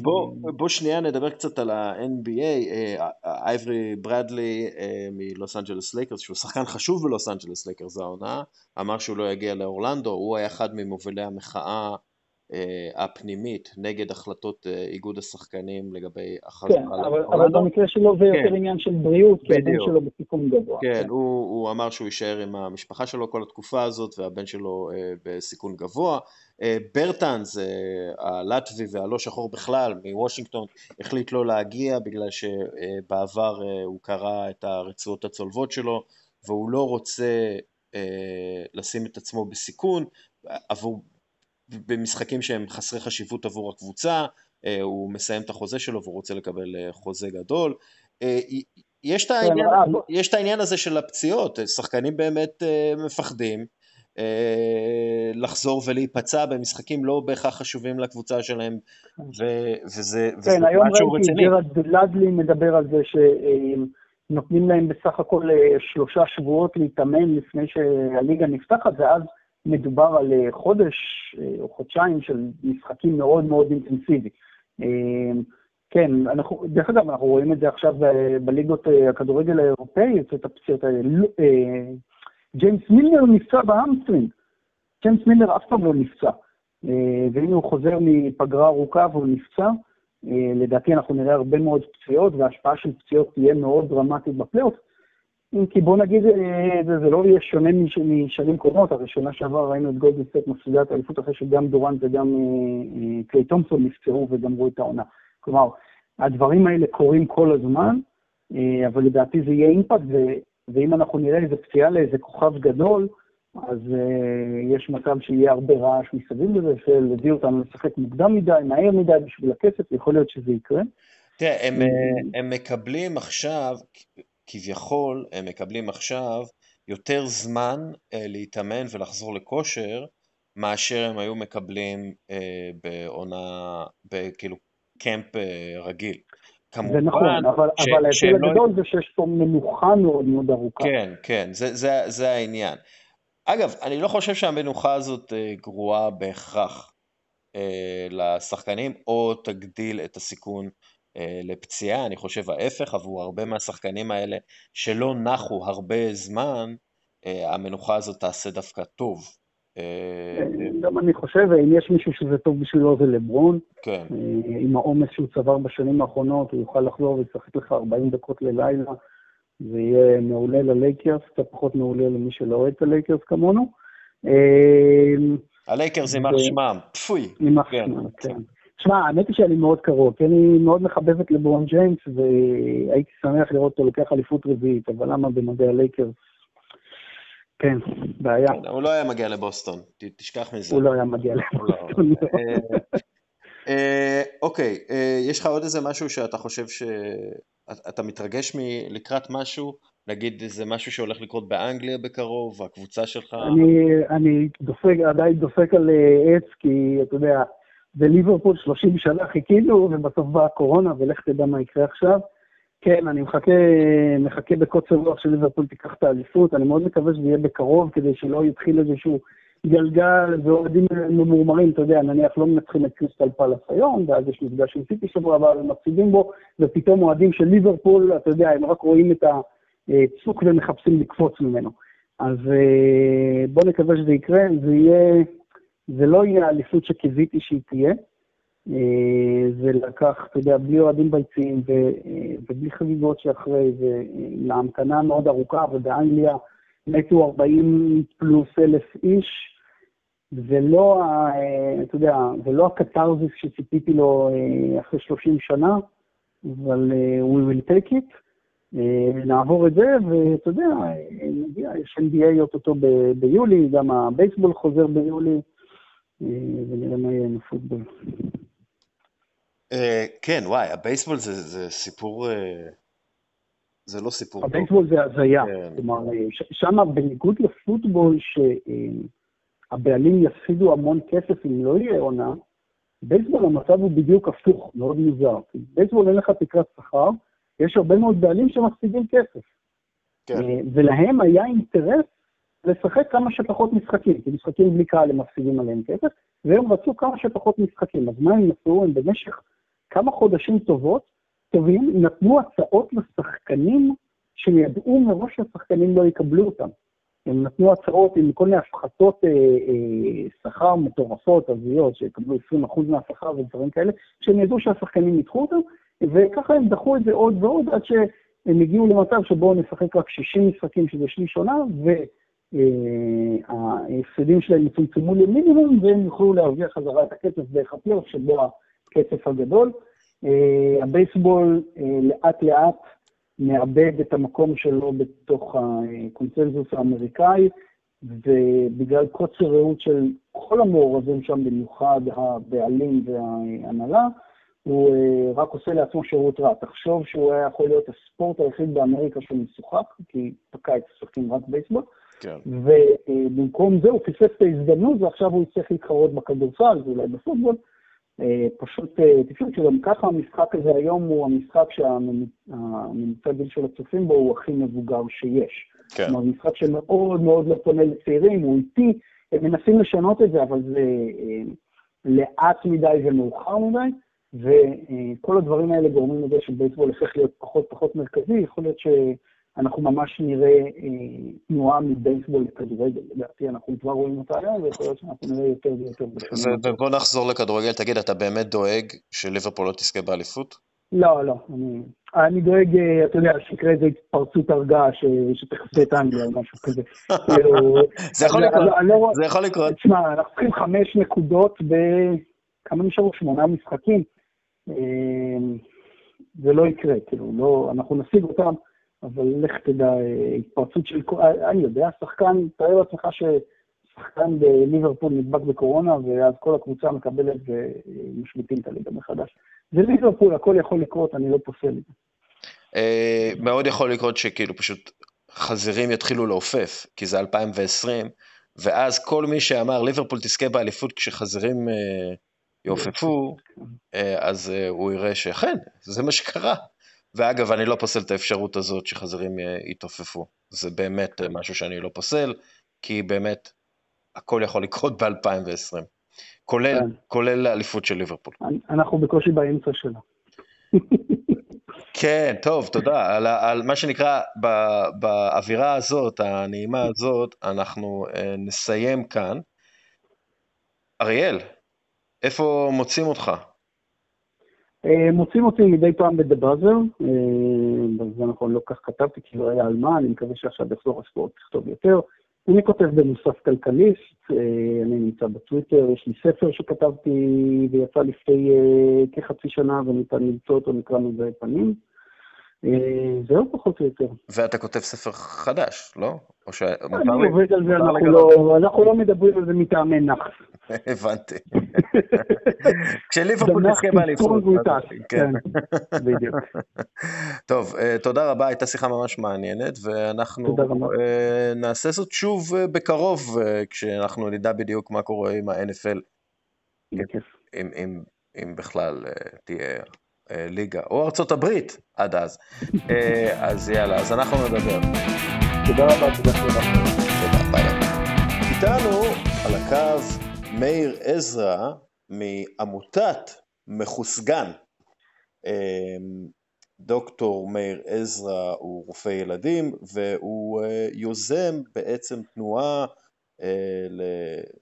בוא, בוא שנייה נדבר קצת על ה-NBA, אייברי ברדלי מלוס אנג'לס לייקרס, שהוא שחקן חשוב בלוס אנג'לס לייקרס העונה, אמר שהוא לא יגיע לאורלנדו, הוא היה אחד ממובילי המחאה אה, הפנימית נגד החלטות אה, איגוד השחקנים לגבי החזרה כן, אבל, אבל במקרה שלו זה כן. יותר עניין של בריאות, כי הבן שלו בסיכון גבוה. כן, כן. הוא, הוא אמר שהוא יישאר עם המשפחה שלו כל התקופה הזאת, והבן שלו אה, בסיכון גבוה. אה, ברטנס, אה, הלטבי והלא שחור בכלל, מוושינגטון, החליט לא להגיע בגלל שבעבר אה, הוא קרא את הרצועות הצולבות שלו, והוא לא רוצה אה, לשים את עצמו בסיכון עבור במשחקים שהם חסרי חשיבות עבור הקבוצה, אה, הוא מסיים את החוזה שלו והוא רוצה לקבל אה, חוזה גדול. אה, יש את, העניין, יש את העניין הזה של הפציעות, שחקנים באמת מפחדים לחזור ולהיפצע במשחקים לא בהכרח חשובים לקבוצה שלהם, ו- וזה, כן, וזה. כן, היום ראיתי ג'רד לדלי מדבר על זה שנותנים להם בסך הכל שלושה שבועות להתאמן לפני שהליגה נפתחת, ואז מדובר על אה, חודש אה, או חודשיים של משחקים מאוד מאוד אינטנסיבי. אה, כן, אנחנו, דרך אגב, אנחנו רואים את זה עכשיו בליגות הכדורגל האירופאיות, את הפציעות האלה. ג'יימס מילנר נפצע ב hamstring. ג'יימס מילנר אף פעם לא נפצע. והנה הוא חוזר מפגרה ארוכה והוא נפצע. לדעתי אנחנו נראה הרבה מאוד פציעות, וההשפעה של פציעות תהיה מאוד דרמטית בפלייאוף. כי בוא נגיד, אה, זה, זה לא יהיה שונה משנים קודמות, הרי שנה שעברה ראינו את גולדנסט מפסידה את האליפות אחרי שגם דורנט וגם אה, אה, קליי תומפסון נפצעו וגמרו את העונה. כלומר, הדברים האלה קורים כל הזמן, אבל לדעתי זה יהיה אימפקט, ו, ואם אנחנו נראה איזה פציעה לאיזה כוכב גדול, אז uh, יש מצב שיהיה הרבה רעש מסביב לזה, שלהביא אותנו לשחק מוקדם מדי, מהר מדי בשביל הכסף, יכול להיות שזה יקרה. תראה, הם, הם מקבלים עכשיו, כביכול הם מקבלים עכשיו יותר זמן אה, להתאמן ולחזור לכושר מאשר הם היו מקבלים אה, בעונה, בכאילו קמפ אה, רגיל. כמובן, זה נכון, אבל, ש, אבל ההבדל לא... הגדול זה שיש פה מנוחה מאוד מאוד ארוכה. כן, כן, זה, זה, זה העניין. אגב, אני לא חושב שהמנוחה הזאת אה, גרועה בהכרח אה, לשחקנים, או תגדיל את הסיכון אה, לפציעה, אני חושב ההפך, עבור הרבה מהשחקנים האלה שלא נחו הרבה זמן, אה, המנוחה הזאת תעשה דווקא טוב. אה, גם אני חושב, אם יש מישהו שזה טוב בשבילו זה לברון. כן. עם העומס שהוא צבר בשנים האחרונות, הוא יוכל לחזור ולשחק לך 40 דקות ללילה. זה יהיה מעולה ללייקרס, קצת פחות מעולה למי שלא אוהד את הלייקרס כמונו. הלייקרס יימח שמם, פפוי. יימח כן, שמם, כן. כן. שמע, האמת היא שאני מאוד קרוב, כי אני מאוד מחבב את לברון ג'יימס, והייתי שמח לראות אותו לוקח אליפות רביעית, אבל למה במדעי הלייקרס? כן, בעיה. כן, הוא לא היה מגיע לבוסטון, תשכח מזה. הוא לא היה מגיע לא. לבוסטון. אה, אה, אוקיי, אה, יש לך עוד איזה משהו שאתה חושב שאתה מתרגש לקראת משהו? נגיד איזה משהו שהולך לקרות באנגליה בקרוב, הקבוצה שלך? אני דופק, עדיין דופק על עץ, כי אתה יודע, בליברפול 30 שנה חיכינו, ובסוף באה הקורונה, ולך תדע מה יקרה עכשיו. כן, אני מחכה, מחכה בקוצר רוח שליברפול תיקח את האליפות, אני מאוד מקווה שזה יהיה בקרוב, כדי שלא יתחיל איזשהו גלגל ואוהדים ממורמרים, אתה יודע, נניח לא מנצחים את קריסטל פלאס היום, ואז יש מפגש עם סיטי שבוע הבא ומפסידים בו, ופתאום אוהדים של ליברפול, אתה יודע, הם רק רואים את הצוק ומחפשים לקפוץ ממנו. אז אה, בואו נקווה שזה יקרה, זה יהיה... זה לא יהיה האליפות שקיוויתי שהיא תהיה. אה, זה לקח, אתה יודע, בלי אוהדים ביציעים אה, ובלי חגיגות שאחרי, ולהמתנה מאוד ארוכה, ובאנגליה מתו 40 פלוס אלף איש, זה לא, אתה יודע, זה לא הקתרזיס שציפיתי לו אחרי 30 שנה, אבל we will take it. נעבור את זה, ואתה יודע, יש NBA אוטוטו ביולי, גם הבייסבול חוזר ביולי, ונראה מה יהיה עם הפוטבול. כן, וואי, הבייסבול זה סיפור... זה לא סיפור טוב. הבייסבול זה הזיה. כן. כלומר, שם בניגוד לפוטבול, שהבעלים יפסידו המון כסף אם לא יהיה עונה, בייסבול המצב הוא בדיוק הפוך, מאוד מוזר. בייסבול אין לך תקרת שכר, יש הרבה מאוד בעלים שמפסידים כסף. כן. אה, ולהם היה אינטרס לשחק כמה שפחות משחקים, כי משחקים בלי קהל הם מפסידים עליהם כסף, והם רצו כמה שפחות משחקים. אז מה הם עשו? הם במשך כמה חודשים טובות, טובים, נתנו הצעות לשחקנים שידעו מראש שהשחקנים לא יקבלו אותם. הם נתנו הצעות עם כל מיני הפחתות אה, אה, שכר מטורפות, הזויות, שיקבלו 20% מהשכר ודברים כאלה, שהם ידעו שהשחקנים ידחו אותם, וככה הם דחו את זה עוד ועוד עד שהם הגיעו למצב שבו נשחק רק 60 משחקים, שזה שליש עונה, וההפסדים שלהם יצומצמו למינימום, והם יוכלו להרוויח חזרה את הכסף דרך הפלייאוף, שבו הכסף הגדול. אה, הבייסבול אה, לאט לאט מאבד את המקום שלו בתוך הקונצנזוס האמריקאי, ובגלל קוצר ראות של כל המעורבים שם, במיוחד הבעלים וההנהלה, הוא אה, רק עושה לעצמו שירות רע. תחשוב שהוא היה יכול להיות הספורט היחיד באמריקה שהוא משוחק, כי בקיץ משחקים רק בייסבול, כן. ובמקום זה הוא פספס את ההזדמנות, ועכשיו הוא יצטרך להתחרות בכדורסל ואולי בפוטבול. אה, פשוט, אה, תקשיב, שגם ככה המשחק הזה היום הוא המשחק שהממוצע גיל של הצופים בו הוא הכי מבוגר שיש. כן. כלומר, משחק שמאוד מאוד לא פונה לצעירים, הוא איטי, הם מנסים לשנות את זה, אבל זה לאט מדי ומאוחר מדי. וכל הדברים האלה גורמים לזה שבייסבול הופך להיות פחות פחות מרכזי, יכול להיות שאנחנו ממש נראה אה, תנועה מבייסבול לכדורגל, לדעתי אנחנו כבר רואים אותה היום, ויכול להיות שאנחנו נראה יותר ויותר בשנים. ובוא נחזור לכדורגל, תגיד, אתה באמת דואג שליברפול לא תזכה באליפות? לא, לא, אני, אני דואג, אה, אתה יודע, שיקרה איזה התפרצות הרגעה שתכסה את אנגליה או משהו כזה. כאילו, זה יכול לקרות, לא זה יכול לקרות. תשמע, אנחנו צריכים חמש נקודות ב... כמה נשארו? שמונה משחקים. אמ, זה לא יקרה, כאילו, לא, אנחנו נשיג אותם, אבל לך תדע, התפרצות של, אני יודע, שחקן, תאר לעצמך ששחקן בליברפול נדבק בקורונה, ואז כל הקבוצה מקבלת ומשמיטים את הליגה מחדש. זה ליברפול, הכל יכול לקרות, אני לא פוסל את זה. אה, מאוד יכול לקרות שכאילו פשוט חזירים יתחילו לעופף, כי זה 2020, ואז כל מי שאמר ליברפול תזכה באליפות כשחזירים אה, יעופפו, אה, אז אה, הוא יראה שאכן, זה מה שקרה. ואגב, אני לא פוסל את האפשרות הזאת שחזרים אה, יתעופפו. זה באמת משהו שאני לא פוסל, כי באמת, הכל יכול לקרות ב-2020. כולל, כן. כולל האליפות של ליברפול. אנחנו בקושי באמצע שלה. כן, טוב, תודה. על, על מה שנקרא, ב, באווירה הזאת, הנעימה הזאת, אנחנו נסיים כאן. אריאל, איפה מוצאים אותך? אה, מוצאים אותי מדי פעם ב"דה באזר", זה נכון, לא כך כתבתי, כי לא היה על מה, אני מקווה שעכשיו יחזור הספורט לכתוב יותר. אני כותב במוסף כלכליסט, אה, אני נמצא בטוויטר, יש לי ספר שכתבתי ויצא לפני אה, כחצי שנה וניתן למצוא אותו, נקרא מזה פנים. זהו פחות או יותר. ואתה כותב ספר חדש, לא? או לי? אני עובד על זה, לא- אנחנו לא מדברים על זה מטעמי נחס. הבנתי. כשליברפול תזכה באליפות. כן, בדיוק. טוב, אה, תודה רבה, הייתה שיחה ממש מעניינת, ואנחנו אה, נעשה זאת שוב אה, בקרוב, כשאנחנו נדע בדיוק מה קורה עם ה-NFL. אם בכלל תהיה ליגה, או ארצות הברית עד אז. אז יאללה, אז אנחנו נדבר. תודה רבה, תודה רבה. תודה, ביי. איתנו על הקו מאיר עזרא מעמותת מחוסגן. אמ, דוקטור מאיר עזרא הוא רופא ילדים והוא אה, יוזם בעצם תנועה אה,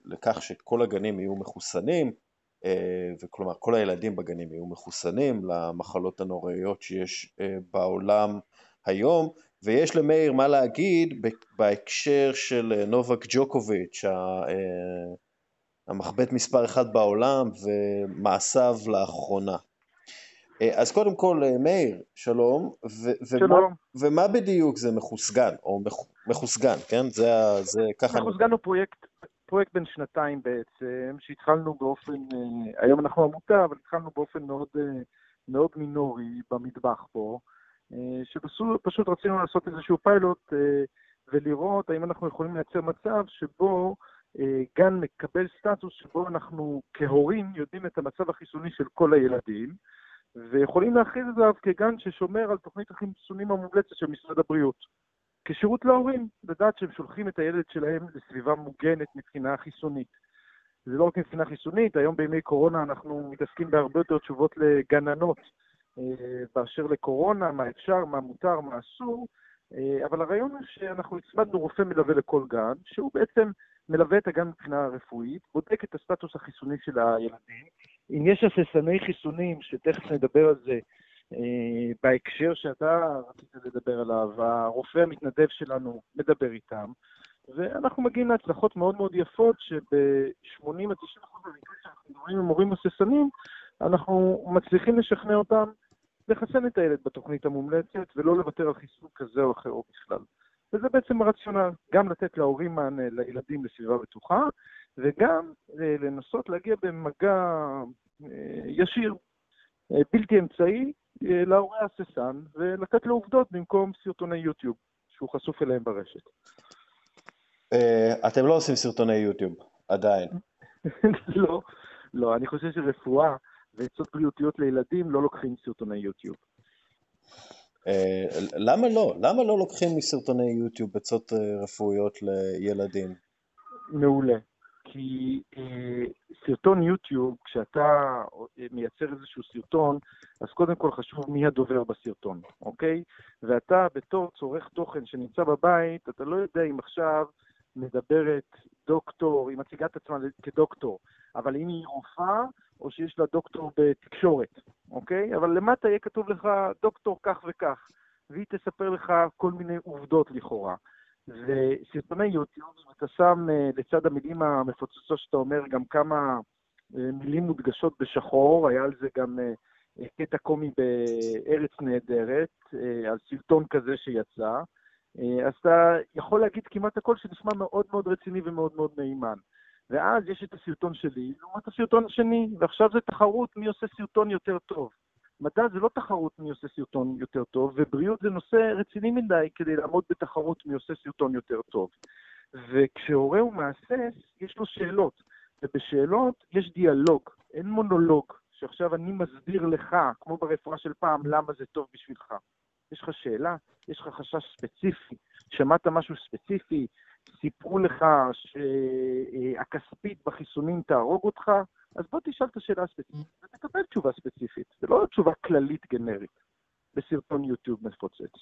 לכך שכל הגנים יהיו מחוסנים, אה, וכלומר כל הילדים בגנים יהיו מחוסנים למחלות הנוראיות שיש בעולם היום, ויש למאיר מה להגיד בהקשר של נובק ג'וקוביץ', המחבט מספר אחת בעולם ומעשיו לאחרונה. אה, אז קודם כל, אה, מאיר, שלום. ו- שלום. ומה, ומה בדיוק זה מחוסגן, או מח, מחוסגן, כן? זה, זה ככה... מחוסגן הוא פרויקט, פרויקט בן שנתיים בעצם, שהתחלנו באופן, אה, היום אנחנו עמותה, אבל התחלנו באופן מאוד, מאוד מינורי במטבח פה, שפשוט רצינו לעשות איזשהו פיילוט ולראות האם אנחנו יכולים לייצר מצב שבו גן מקבל סטטוס שבו אנחנו כהורים יודעים את המצב החיסוני של כל הילדים, ויכולים להכריז עליו כגן ששומר על תוכנית החיסונים המומלצת של משרד הבריאות. כשירות להורים, לדעת שהם שולחים את הילד שלהם לסביבה מוגנת מבחינה חיסונית. זה לא רק מבחינה חיסונית, היום בימי קורונה אנחנו מתעסקים בהרבה יותר תשובות לגננות אה, באשר לקורונה, מה אפשר, מה מותר, מה אסור, אה, אבל הרעיון הוא שאנחנו הצמדנו רופא מלווה לכל גן, שהוא בעצם מלווה את הגן מבחינה רפואית, בודק את הסטטוס החיסוני של הילדים, אם יש הססני חיסונים, שתכף נדבר על זה, בהקשר שאתה רצית לדבר עליו, הרופא המתנדב שלנו מדבר איתם, ואנחנו מגיעים להצלחות מאוד מאוד יפות, שב-80 עד 90 אחוז מהמקרים שאנחנו מדברים עם מורים הססנים, אנחנו מצליחים לשכנע אותם לחסן את הילד בתוכנית המומלצת, ולא לוותר על חיסון כזה או אחר או בכלל. וזה בעצם הרציונל, גם לתת להורים מענה, לילדים לסביבה בטוחה, וגם אה, לנסות להגיע במגע אה, ישיר, אה, בלתי אמצעי, להורה הססן, ולתת לו עובדות במקום סרטוני יוטיוב, שהוא חשוף אליהם ברשת. אתם לא עושים סרטוני יוטיוב, עדיין. לא, לא, אני חושב שרפואה ועצות בריאותיות לילדים לא לוקחים סרטוני יוטיוב. למה לא? למה לא לוקחים מסרטוני יוטיוב עצות רפואיות לילדים? מעולה. כי אה, סרטון יוטיוב, כשאתה אה, מייצר איזשהו סרטון, אז קודם כל חשוב מי הדובר בסרטון, אוקיי? ואתה בתור צורך תוכן שנמצא בבית, אתה לא יודע אם עכשיו מדברת דוקטור, היא מציגה את עצמה כדוקטור, אבל אם היא רופאה, או שיש לה דוקטור בתקשורת, אוקיי? אבל למטה יהיה כתוב לך דוקטור כך וכך, והיא תספר לך כל מיני עובדות לכאורה. וסרטוני יוטיוב, אתה שם אה, לצד המילים המפוצצות שאתה אומר גם כמה אה, מילים מודגשות בשחור, היה על זה גם אה, קטע קומי בארץ נהדרת, על סרטון כזה שיצא, אז אתה יכול להגיד כמעט הכל שנשמע מאוד מאוד רציני ומאוד מאוד מהימן. ואז יש את הסרטון שלי לעומת הסרטון השני, ועכשיו זה תחרות מי עושה סרטון יותר טוב. מדע זה לא תחרות מי עושה סרטון יותר טוב, ובריאות זה נושא רציני מדי כדי לעמוד בתחרות מי עושה סרטון יותר טוב. וכשהורה הוא מהסס, יש לו שאלות, ובשאלות יש דיאלוג, אין מונולוג, שעכשיו אני מסביר לך, כמו ברפואה של פעם, למה זה טוב בשבילך. יש לך שאלה, יש לך חשש ספציפי, שמעת משהו ספציפי, סיפרו לך שהכספית בחיסונים תהרוג אותך, אז בוא תשאל את השאלה הספציפית ותקבל תשובה ספציפית. זה לא תשובה כללית גנרית בסרטון יוטיוב מפוצץ.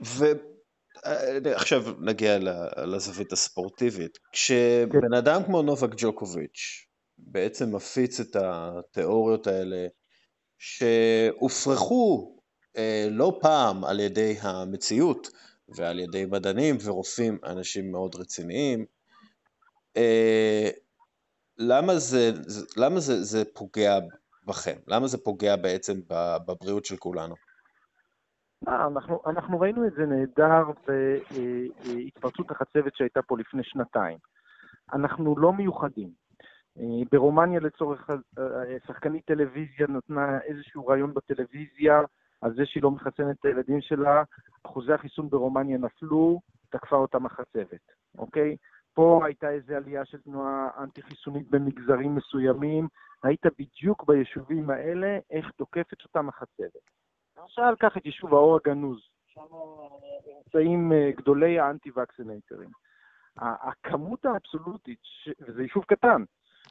ועכשיו נגיע לזווית הספורטיבית. כשבן כן. אדם כמו נובק ג'וקוביץ' בעצם מפיץ את התיאוריות האלה שהופרכו אה, לא פעם על ידי המציאות ועל ידי מדענים ורופאים, אנשים מאוד רציניים, אה, למה, זה, למה זה, זה פוגע בכם? למה זה פוגע בעצם בבריאות של כולנו? אה, אנחנו, אנחנו ראינו את זה נהדר בהתפרצות החצבת שהייתה פה לפני שנתיים. אנחנו לא מיוחדים. אה, ברומניה לצורך שחקנית טלוויזיה נתנה איזשהו רעיון בטלוויזיה על זה שהיא לא מחסנת את הילדים שלה, אחוזי החיסון ברומניה נפלו, תקפה אותם החצבת, אוקיי? פה הייתה איזו עלייה של תנועה אנטי-חיסונית במגזרים מסוימים, ראית בדיוק ביישובים האלה איך תוקפת אותם החצבת. למשל, קח את יישוב האור הגנוז, שם נמצאים אה, גדולי האנטי-וקסינטורים. הכמות האבסולוטית, וזה יישוב קטן,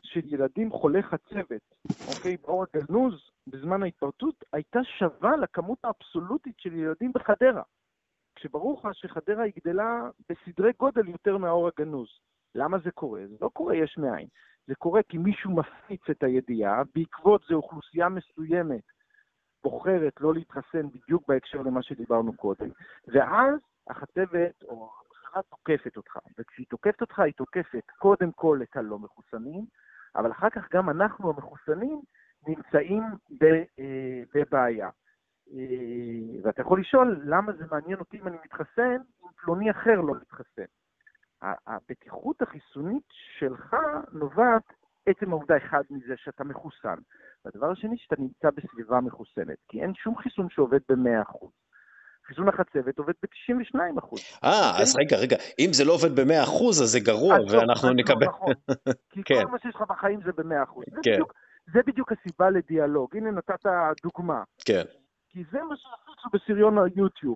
של ילדים חולי חצבת, אוקיי, באור הגנוז, בזמן ההתפרצות, הייתה שווה לכמות האבסולוטית של ילדים בחדרה. כשברור לך שחדרה היא גדלה בסדרי גודל יותר מהאור הגנוז. למה זה קורה? זה לא קורה יש מאין. זה קורה כי מישהו מפיץ את הידיעה, בעקבות זה אוכלוסייה מסוימת בוחרת לא להתחסן בדיוק בהקשר למה שדיברנו קודם. ואז החצבת או המחלה תוקפת אותך, וכשהיא תוקפת אותך, היא תוקפת קודם כל את הלא מחוסנים, אבל אחר כך גם אנחנו המחוסנים נמצאים אה, בבעיה. אה, ואתה יכול לשאול למה זה מעניין אותי אם אני מתחסן, אם פלוני אחר לא מתחסן. הבטיחות החיסונית שלך נובעת עצם העובדה אחד מזה שאתה מחוסן. והדבר השני, שאתה נמצא בסביבה מחוסנת, כי אין שום חיסון שעובד ב-100%. חיסון החצבת עובד ב-92 אה, אז רגע, רגע, אם זה לא עובד ב-100 אז זה גרוע, ואנחנו לא, נקבל... נכון. כי כן. כל מה שיש לך בחיים זה ב-100 כן. זה בדיוק הסיבה לדיאלוג. הנה נתת דוגמה. כן. כי זה מה שעשו בסריון היוטיוב.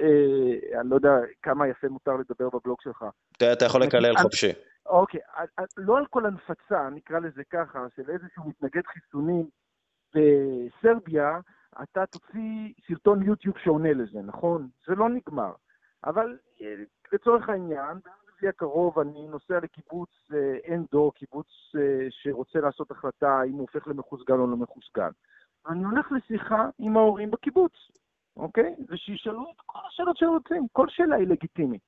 אה, אני לא יודע כמה יפה מותר לדבר בבלוג שלך. אתה יכול לקלל חופשי. אוקיי, לא על כל הנפצה, נקרא לזה ככה, של איזשהו מתנגד חיסונים בסרביה, אתה תוציא סרטון יוטיוב שעונה לזה, נכון? זה לא נגמר. אבל אה, לצורך העניין, ביום הקרוב אני נוסע לקיבוץ אה, אנדו, קיבוץ שרוצה לעשות החלטה אם הוא הופך למחוסגן או לא מחוסגן. ואני הולך לשיחה עם ההורים בקיבוץ. אוקיי? ושישאלו את כל השאלות שהם רוצים, כל שאלה היא לגיטימית,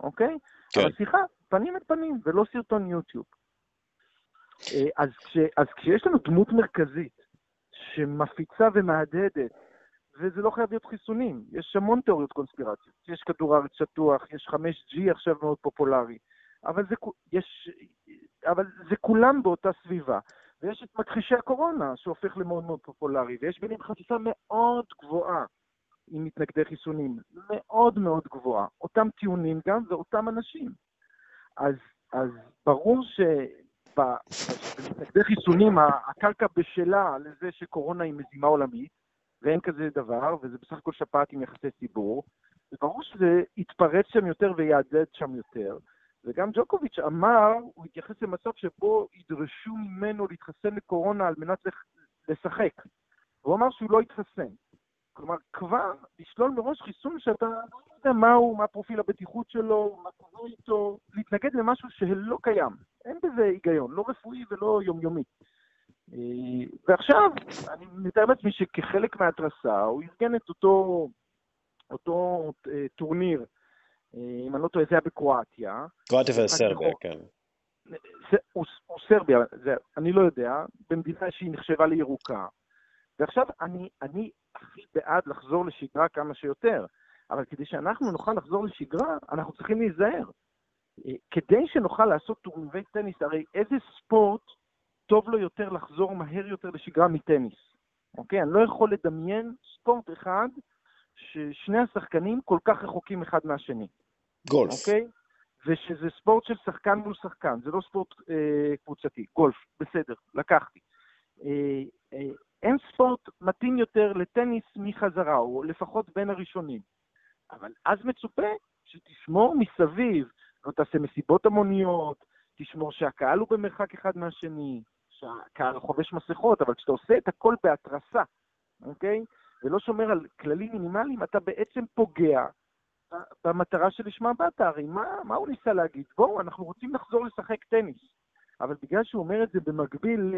אוקיי? כן. אבל שיחה, פנים אל פנים, ולא סרטון יוטיוב. אה, אז, כש, אז כשיש לנו דמות מרכזית שמפיצה ומהדהדת, וזה לא חייב להיות חיסונים, יש המון תיאוריות קונספירציות. יש כדור הארץ שטוח, יש 5G עכשיו מאוד פופולרי, אבל זה, יש, אבל זה כולם באותה סביבה. ויש את מכחישי הקורונה, שהופך למאוד מאוד פופולרי, ויש ביניהם חשיפה מאוד גבוהה עם מתנגדי חיסונים, מאוד מאוד גבוהה. אותם טיעונים גם ואותם אנשים. אז, אז ברור שבמתנגדי חיסונים הקרקע בשלה לזה שקורונה היא מזימה עולמית, ואין כזה דבר, וזה בסך הכל שפעת עם יחסי ציבור, וברור שזה יתפרץ שם יותר ויעדד שם יותר. וגם ג'וקוביץ' אמר, הוא התייחס למצב שבו ידרשו ממנו להתחסן לקורונה על מנת לשחק. הוא אמר שהוא לא יתחסן. כלומר, כבר לשלול מראש חיסון שאתה לא יודע מהו, מה פרופיל הבטיחות שלו, מה קורה איתו, להתנגד למשהו שלא קיים. אין בזה היגיון, לא רפואי ולא יומיומי. אה, ועכשיו, אני מתאר לעצמי שכחלק מההתרסה, הוא ארגן את אותו, אותו אה, טורניר, אה, אם אני לא טועה, זה היה בקרואטיה. קרואטיה וסרביה, כן. הוא, הוא סרביה, זה, אני לא יודע, במדינה שהיא נחשבה לירוקה. ועכשיו אני, אני הכי בעד לחזור לשגרה כמה שיותר, אבל כדי שאנחנו נוכל לחזור לשגרה, אנחנו צריכים להיזהר. אה, כדי שנוכל לעשות טורנירי טניס, הרי איזה ספורט טוב לו יותר לחזור מהר יותר לשגרה מטניס, אוקיי? אני לא יכול לדמיין ספורט אחד ששני השחקנים כל כך רחוקים אחד מהשני. גולף. אוקיי? ושזה ספורט של שחקן מול שחקן, זה לא ספורט אה, קבוצתי. גולף, בסדר, לקחתי. אה, אה, אין ספורט מתאים יותר לטניס מחזרה, או לפחות בין הראשונים. אבל אז מצופה שתשמור מסביב, לא תעשה מסיבות המוניות, תשמור שהקהל הוא במרחק אחד מהשני, שהקהל חובש מסכות, אבל כשאתה עושה את הכל בהתרסה, אוקיי? ולא שומר על כללים מינימליים, אתה בעצם פוגע במטרה שלשמה באת. הרי מה, מה הוא ניסה להגיד? בואו, אנחנו רוצים לחזור לשחק טניס. אבל בגלל שהוא אומר את זה במקביל ל...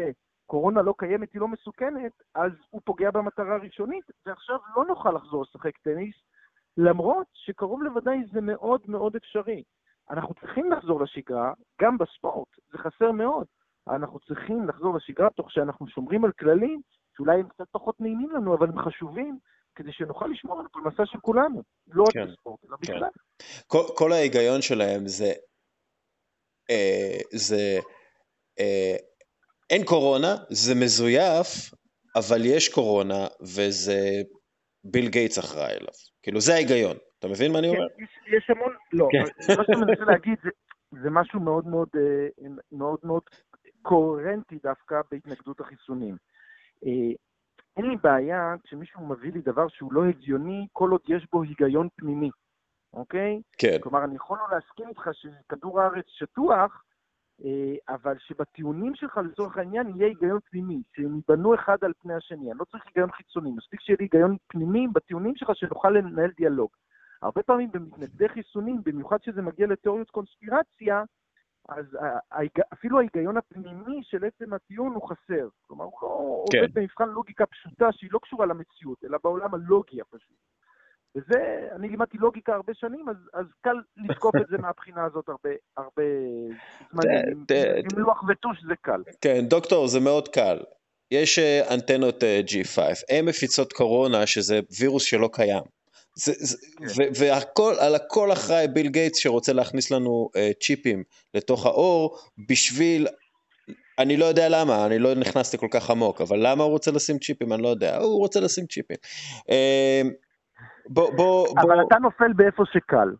קורונה לא קיימת, היא לא מסוכנת, אז הוא פוגע במטרה הראשונית, ועכשיו לא נוכל לחזור לשחק טניס, למרות שקרוב לוודאי זה מאוד מאוד אפשרי. אנחנו צריכים לחזור לשגרה, גם בספורט, זה חסר מאוד. אנחנו צריכים לחזור לשגרה תוך שאנחנו שומרים על כללים שאולי הם קצת פחות נעימים לנו, אבל הם חשובים, כדי שנוכל לשמור על הפרנסה של כולנו, לא רק כן, בספורט, אלא כן. בכלל. כל, כל ההיגיון שלהם זה, אה, זה אה, אין קורונה, זה מזויף, אבל יש קורונה, וזה ביל גייטס אחראי אליו. כאילו, זה ההיגיון. אתה מבין מה אני אומר? כן, יש, יש המון, לא, כן. מה שאני מנסה להגיד זה, זה משהו מאוד מאוד, אה, מאוד מאוד קוהרנטי דווקא בהתנגדות החיסונים. אה, אין לי בעיה כשמישהו מביא לי דבר שהוא לא הגיוני, כל עוד יש בו היגיון פנימי, אוקיי? כן. כלומר, אני יכול לא להסכים איתך שכדור הארץ שטוח, אבל שבטיעונים שלך לצורך העניין יהיה היגיון פנימי, שהם ייבנו אחד על פני השני. אני לא צריך היגיון חיצוני, מספיק שיהיה לי היגיון פנימי בטיעונים שלך שנוכל לנהל דיאלוג. הרבה פעמים במתנגדי חיסונים, במיוחד כשזה מגיע לתיאוריות קונספירציה, אז אפילו ההיגיון הפנימי של עצם הטיעון הוא חסר. כלומר, הוא לא כן. עובד במבחן לוגיקה פשוטה שהיא לא קשורה למציאות, אלא בעולם הלוגי הפשוט. וזה, אני לימדתי לוגיקה הרבה שנים, אז, אז קל לתקוף את זה מהבחינה הזאת הרבה, הרבה זמן. עם לוח וטוש זה קל. כן, דוקטור, זה מאוד קל. יש אה, אנטנות אה, G5, הן מפיצות קורונה, שזה וירוס שלא קיים. זה, זה, כן. והכל, על הכל אחראי ביל גייטס שרוצה להכניס לנו uh, צ'יפים לתוך האור בשביל, אני לא יודע למה, אני לא נכנסתי כל כך עמוק, אבל למה הוא רוצה לשים צ'יפים, אני לא יודע, הוא רוצה לשים צ'יפים. בוא, בוא, בוא... אבל אתה נופל באיפה שקל.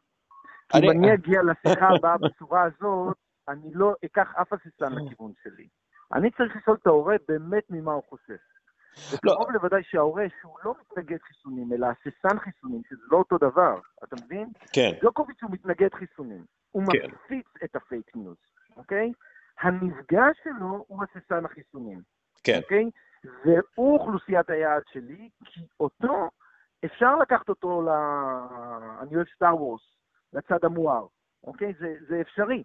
אני... אם אני אגיע לשיחה הבאה בצורה הזאת, אני לא אקח אף אסיסטן לכיוון שלי. אני צריך לשאול את ההורה באמת ממה הוא. וקרוב לא. לוודאי שההורה שהוא לא מתנגד חיסונים, אלא הססן חיסונים, שזה לא אותו דבר, אתה מבין? כן. ג'וקוביץ' הוא מתנגד חיסונים. הוא כן. מפיץ את הפייק ניוז, אוקיי? הנפגע שלו הוא הססן החיסונים. כן. אוקיי? והוא אוכלוסיית היעד שלי, כי אותו, אפשר לקחת אותו ל... אני אוהב סטאר וורס, לצד המואר, אוקיי? זה, זה אפשרי,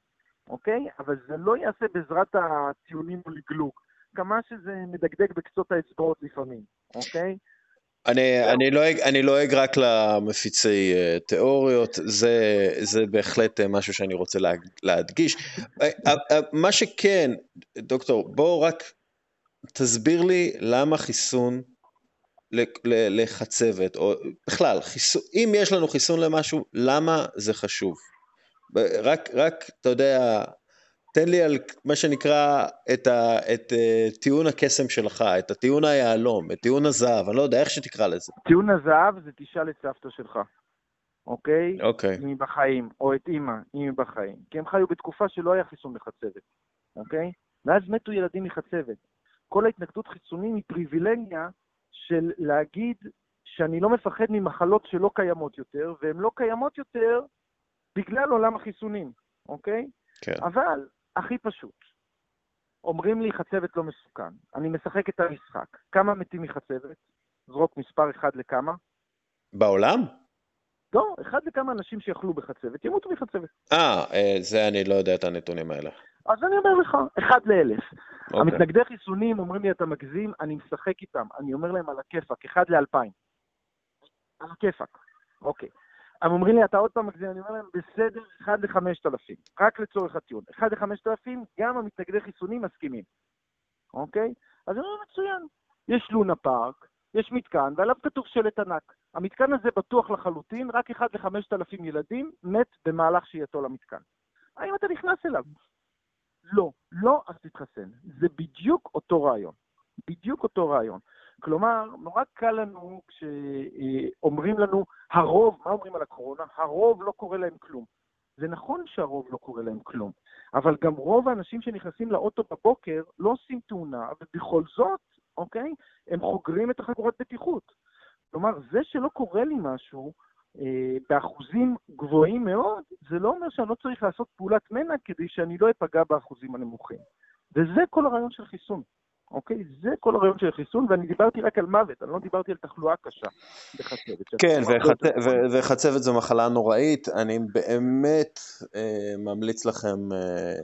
אוקיי? אבל זה לא ייעשה בעזרת הטיעונים ולגלוג. כמה שזה מדגדג בקצות האצבעות לפעמים, אוקיי? אני, אני, לועג, אני לועג רק למפיצי uh, תיאוריות, זה, זה בהחלט uh, משהו שאני רוצה לה, להדגיש. uh, מה שכן, דוקטור, בואו רק תסביר לי למה חיסון לחצבת, או בכלל, חיסון, אם יש לנו חיסון למשהו, למה זה חשוב? רק, רק, אתה יודע, תן לי על מה שנקרא את, ה, את uh, טיעון הקסם שלך, את הטיעון היהלום, את טיעון הזהב, אני לא יודע איך שתקרא לזה. טיעון הזהב זה תשאל את סבתא שלך, אוקיי? אוקיי. אם היא בחיים, או את אימא, אם היא בחיים. כי הם חיו בתקופה שלא היה חיסון לחצבת, אוקיי? ואז מתו ילדים מחצבת. כל ההתנגדות חיסונים היא פריבילגיה של להגיד שאני לא מפחד ממחלות שלא קיימות יותר, והן לא קיימות יותר בגלל עולם החיסונים, אוקיי? כן. אבל הכי פשוט. אומרים לי חצבת לא מסוכן. אני משחק את המשחק. כמה מתים מחצבת? זרוק מספר אחד לכמה? בעולם? לא, אחד לכמה אנשים שיאכלו בחצבת, ימותו מחצבת. אה, אה, זה אני לא יודע את הנתונים האלה. אז אני אומר לך, אחד לאלף. Okay. אוקיי. המתנגדי חיסונים אומרים לי, אתה מגזים, אני משחק איתם. אני אומר להם על הכיפאק, אחד לאלפיים. על הכיפאק, אוקיי. הם אומרים לי, אתה עוד פעם מגזים, אני אומר להם, בסדר, 1 ל-5,000, רק לצורך הטיעון. 1 ל-5,000, גם המתנגדי חיסונים מסכימים, אוקיי? אז אני אומר, מצוין. יש לונה פארק, יש מתקן, ועליו כתוב שלט ענק. המתקן הזה בטוח לחלוטין, רק 1 ל-5,000 ילדים מת במהלך שהייתו למתקן. האם אתה נכנס אליו? לא. לא, אז תתחסן. זה בדיוק אותו רעיון. בדיוק אותו רעיון. כלומר, נורא קל לנו כשאומרים לנו, הרוב, מה אומרים על הקורונה? הרוב לא קורה להם כלום. זה נכון שהרוב לא קורה להם כלום, אבל גם רוב האנשים שנכנסים לאוטו בבוקר לא עושים תאונה, ובכל זאת, אוקיי, הם חוגרים את החגורת בטיחות. כלומר, זה שלא קורה לי משהו באחוזים גבוהים מאוד, זה לא אומר שאני לא צריך לעשות פעולת מנע כדי שאני לא אפגע באחוזים הנמוכים. וזה כל הרעיון של חיסון. אוקיי? זה כל הרעיון של החיסון, ואני דיברתי רק על מוות, אני לא דיברתי על תחלואה קשה בחצבת. כן, וחצבת זו מחלה נוראית, אני באמת אה, ממליץ לכם, אה,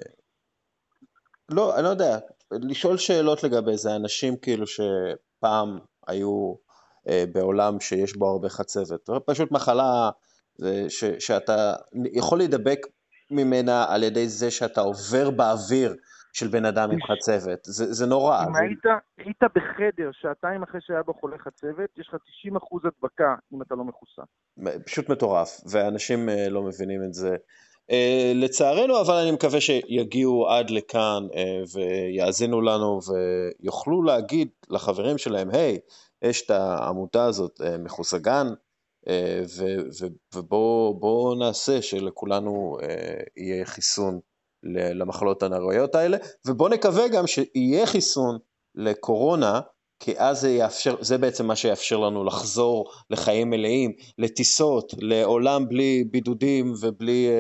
לא, אני לא יודע, לשאול שאלות לגבי זה, אנשים כאילו שפעם היו אה, בעולם שיש בו הרבה חצבת, פשוט מחלה ש, שאתה יכול להידבק ממנה על ידי זה שאתה עובר באוויר של בן אדם עם חצבת, זה, זה נורא. אם זה... היית, היית בחדר שעתיים אחרי שהיה בו חולה חצבת, יש לך 90 אחוז הדבקה אם אתה לא מחוסן. פשוט מטורף, ואנשים uh, לא מבינים את זה. Uh, לצערנו, אבל אני מקווה שיגיעו עד לכאן uh, ויאזינו לנו ויוכלו להגיד לחברים שלהם, היי, hey, יש את העמותה הזאת, uh, מחוסגן, uh, ובואו נעשה שלכולנו uh, יהיה חיסון למחלות הנוראיות האלה, ובוא נקווה גם שיהיה חיסון לקורונה, כי אז זה יאפשר, זה בעצם מה שיאפשר לנו לחזור לחיים מלאים, לטיסות, לעולם בלי בידודים ובלי אה,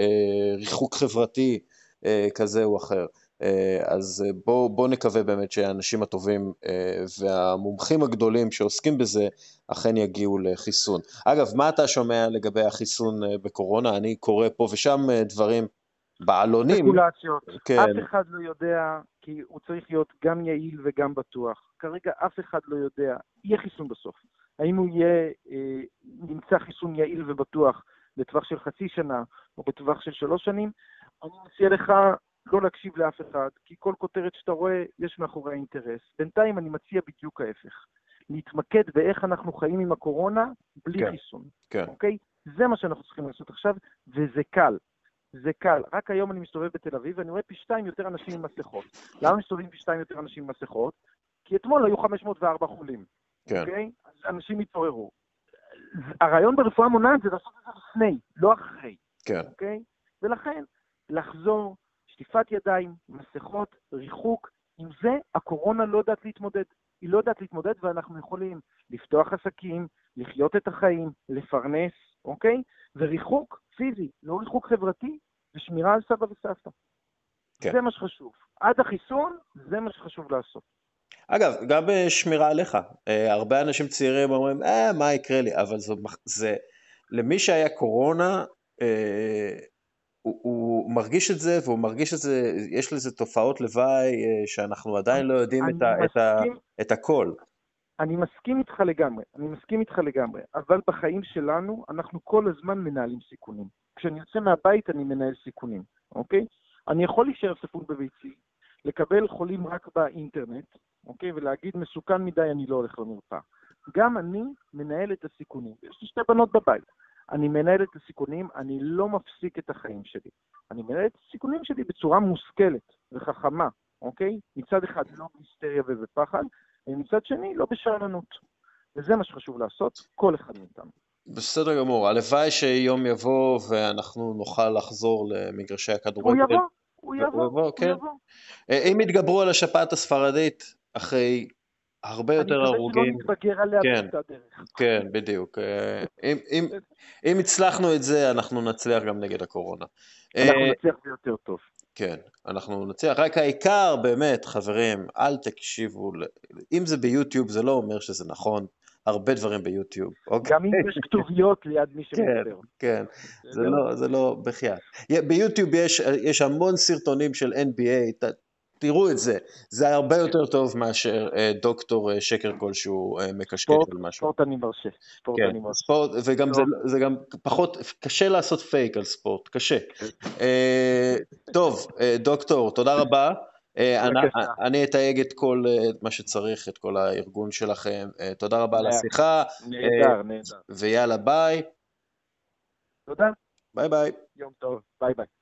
אה, ריחוק חברתי אה, כזה או אחר. אה, אז בואו בוא נקווה באמת שהאנשים הטובים אה, והמומחים הגדולים שעוסקים בזה אכן יגיעו לחיסון. אגב, מה אתה שומע לגבי החיסון אה, בקורונה? אני קורא פה ושם דברים בעלונים, ספקולציות. כן. אף אחד לא יודע, כי הוא צריך להיות גם יעיל וגם בטוח. כרגע אף אחד לא יודע. יהיה חיסון בסוף. האם הוא יהיה, אה, נמצא חיסון יעיל ובטוח בטווח של חצי שנה או בטווח של שלוש שנים? אני מציע לך לא להקשיב לאף אחד, כי כל כותרת שאתה רואה, יש מאחורי אינטרס. בינתיים אני מציע בדיוק ההפך. להתמקד באיך אנחנו חיים עם הקורונה בלי כן. חיסון, כן, אוקיי? זה מה שאנחנו צריכים לעשות עכשיו, וזה קל. זה קל. רק היום אני מסתובב בתל אביב ואני רואה פי שתיים יותר אנשים עם מסכות. למה מסתובבים פי שתיים יותר אנשים עם מסכות? כי אתמול היו 504 חולים, כן, אוקיי? אז אנשים התעוררו. הרעיון ברפואה מונעת זה לעשות את זה לפני, לא אחרי. כן, אוקיי? ולכן, לחזור, שטיפת ידיים, מסכות, ריחוק, עם זה הקורונה לא יודעת להתמודד. היא לא יודעת להתמודד ואנחנו יכולים לפתוח עסקים, לחיות את החיים, לפרנס, אוקיי? וריחוק פיזי, לא ריחוק חברתי, ושמירה על סבא וסבתא. כן. זה מה שחשוב. עד החיסון, זה מה שחשוב לעשות. אגב, גם אה, שמירה עליך. אה, הרבה אנשים צעירים אומרים, אה, מה יקרה לי? אבל מח- זה, למי שהיה קורונה, אה, הוא, הוא מרגיש את זה, והוא מרגיש את זה, יש לזה תופעות לוואי אה, שאנחנו עדיין לא יודעים את, אני את, ה, מסכים- את הכל. אני מסכים איתך לגמרי, אני מסכים איתך לגמרי, אבל בחיים שלנו אנחנו כל הזמן מנהלים סיכונים. כשאני יוצא מהבית אני מנהל סיכונים, אוקיי? אני יכול להישאר ספון בביצי, לקבל חולים רק באינטרנט, אוקיי? ולהגיד מסוכן מדי אני לא הולך למרפאה. גם אני מנהל את הסיכונים. יש לי שתי בנות בבית. אני מנהל את הסיכונים, אני לא מפסיק את החיים שלי. אני מנהל את הסיכונים שלי בצורה מושכלת וחכמה, אוקיי? מצד אחד לא בהיסטריה ובפחד, ומצד שני לא בשאננות. וזה מה שחשוב לעשות, כל אחד מאיתנו. בסדר גמור, הלוואי שיום יבוא ואנחנו נוכל לחזור למגרשי הוא הכדורגל. יבוא, הוא הוא יבוא, יבוא, הוא כן. יבוא. אה, אם יתגברו על השפעת הספרדית אחרי הרבה יותר אני הרוגים, מקווה שלא נתבגר עליה כן. באותה דרך. כן, בדיוק. אה, אם, אם, אם הצלחנו את זה, אנחנו נצליח גם נגד הקורונה. אנחנו אה, נצליח ביותר טוב. כן, אנחנו נצליח. רק העיקר, באמת, חברים, אל תקשיבו, אם זה ביוטיוב, זה לא אומר שזה נכון. הרבה דברים ביוטיוב, אוקיי? גם אם יש כתוביות ליד מי כן, שמדבר. כן, זה בסדר? לא, זה לא, בחייאת. ביוטיוב יש, יש המון סרטונים של NBA, תראו את זה, זה הרבה יותר טוב מאשר אה, דוקטור אה, שקר כלשהו אה, מקשקש על משהו. ספורט אני מרשה. ספורט כן, אני מרשה. ספורט, וגם זה, טוב. זה גם פחות, קשה לעשות פייק על ספורט, קשה. אה, טוב, דוקטור, תודה רבה. אני. אני אתייג את כל מה שצריך, את כל הארגון שלכם. תודה רבה על השיחה, נהדר, נהדר. ויאללה ביי. תודה, ביי ביי. יום טוב, ביי ביי.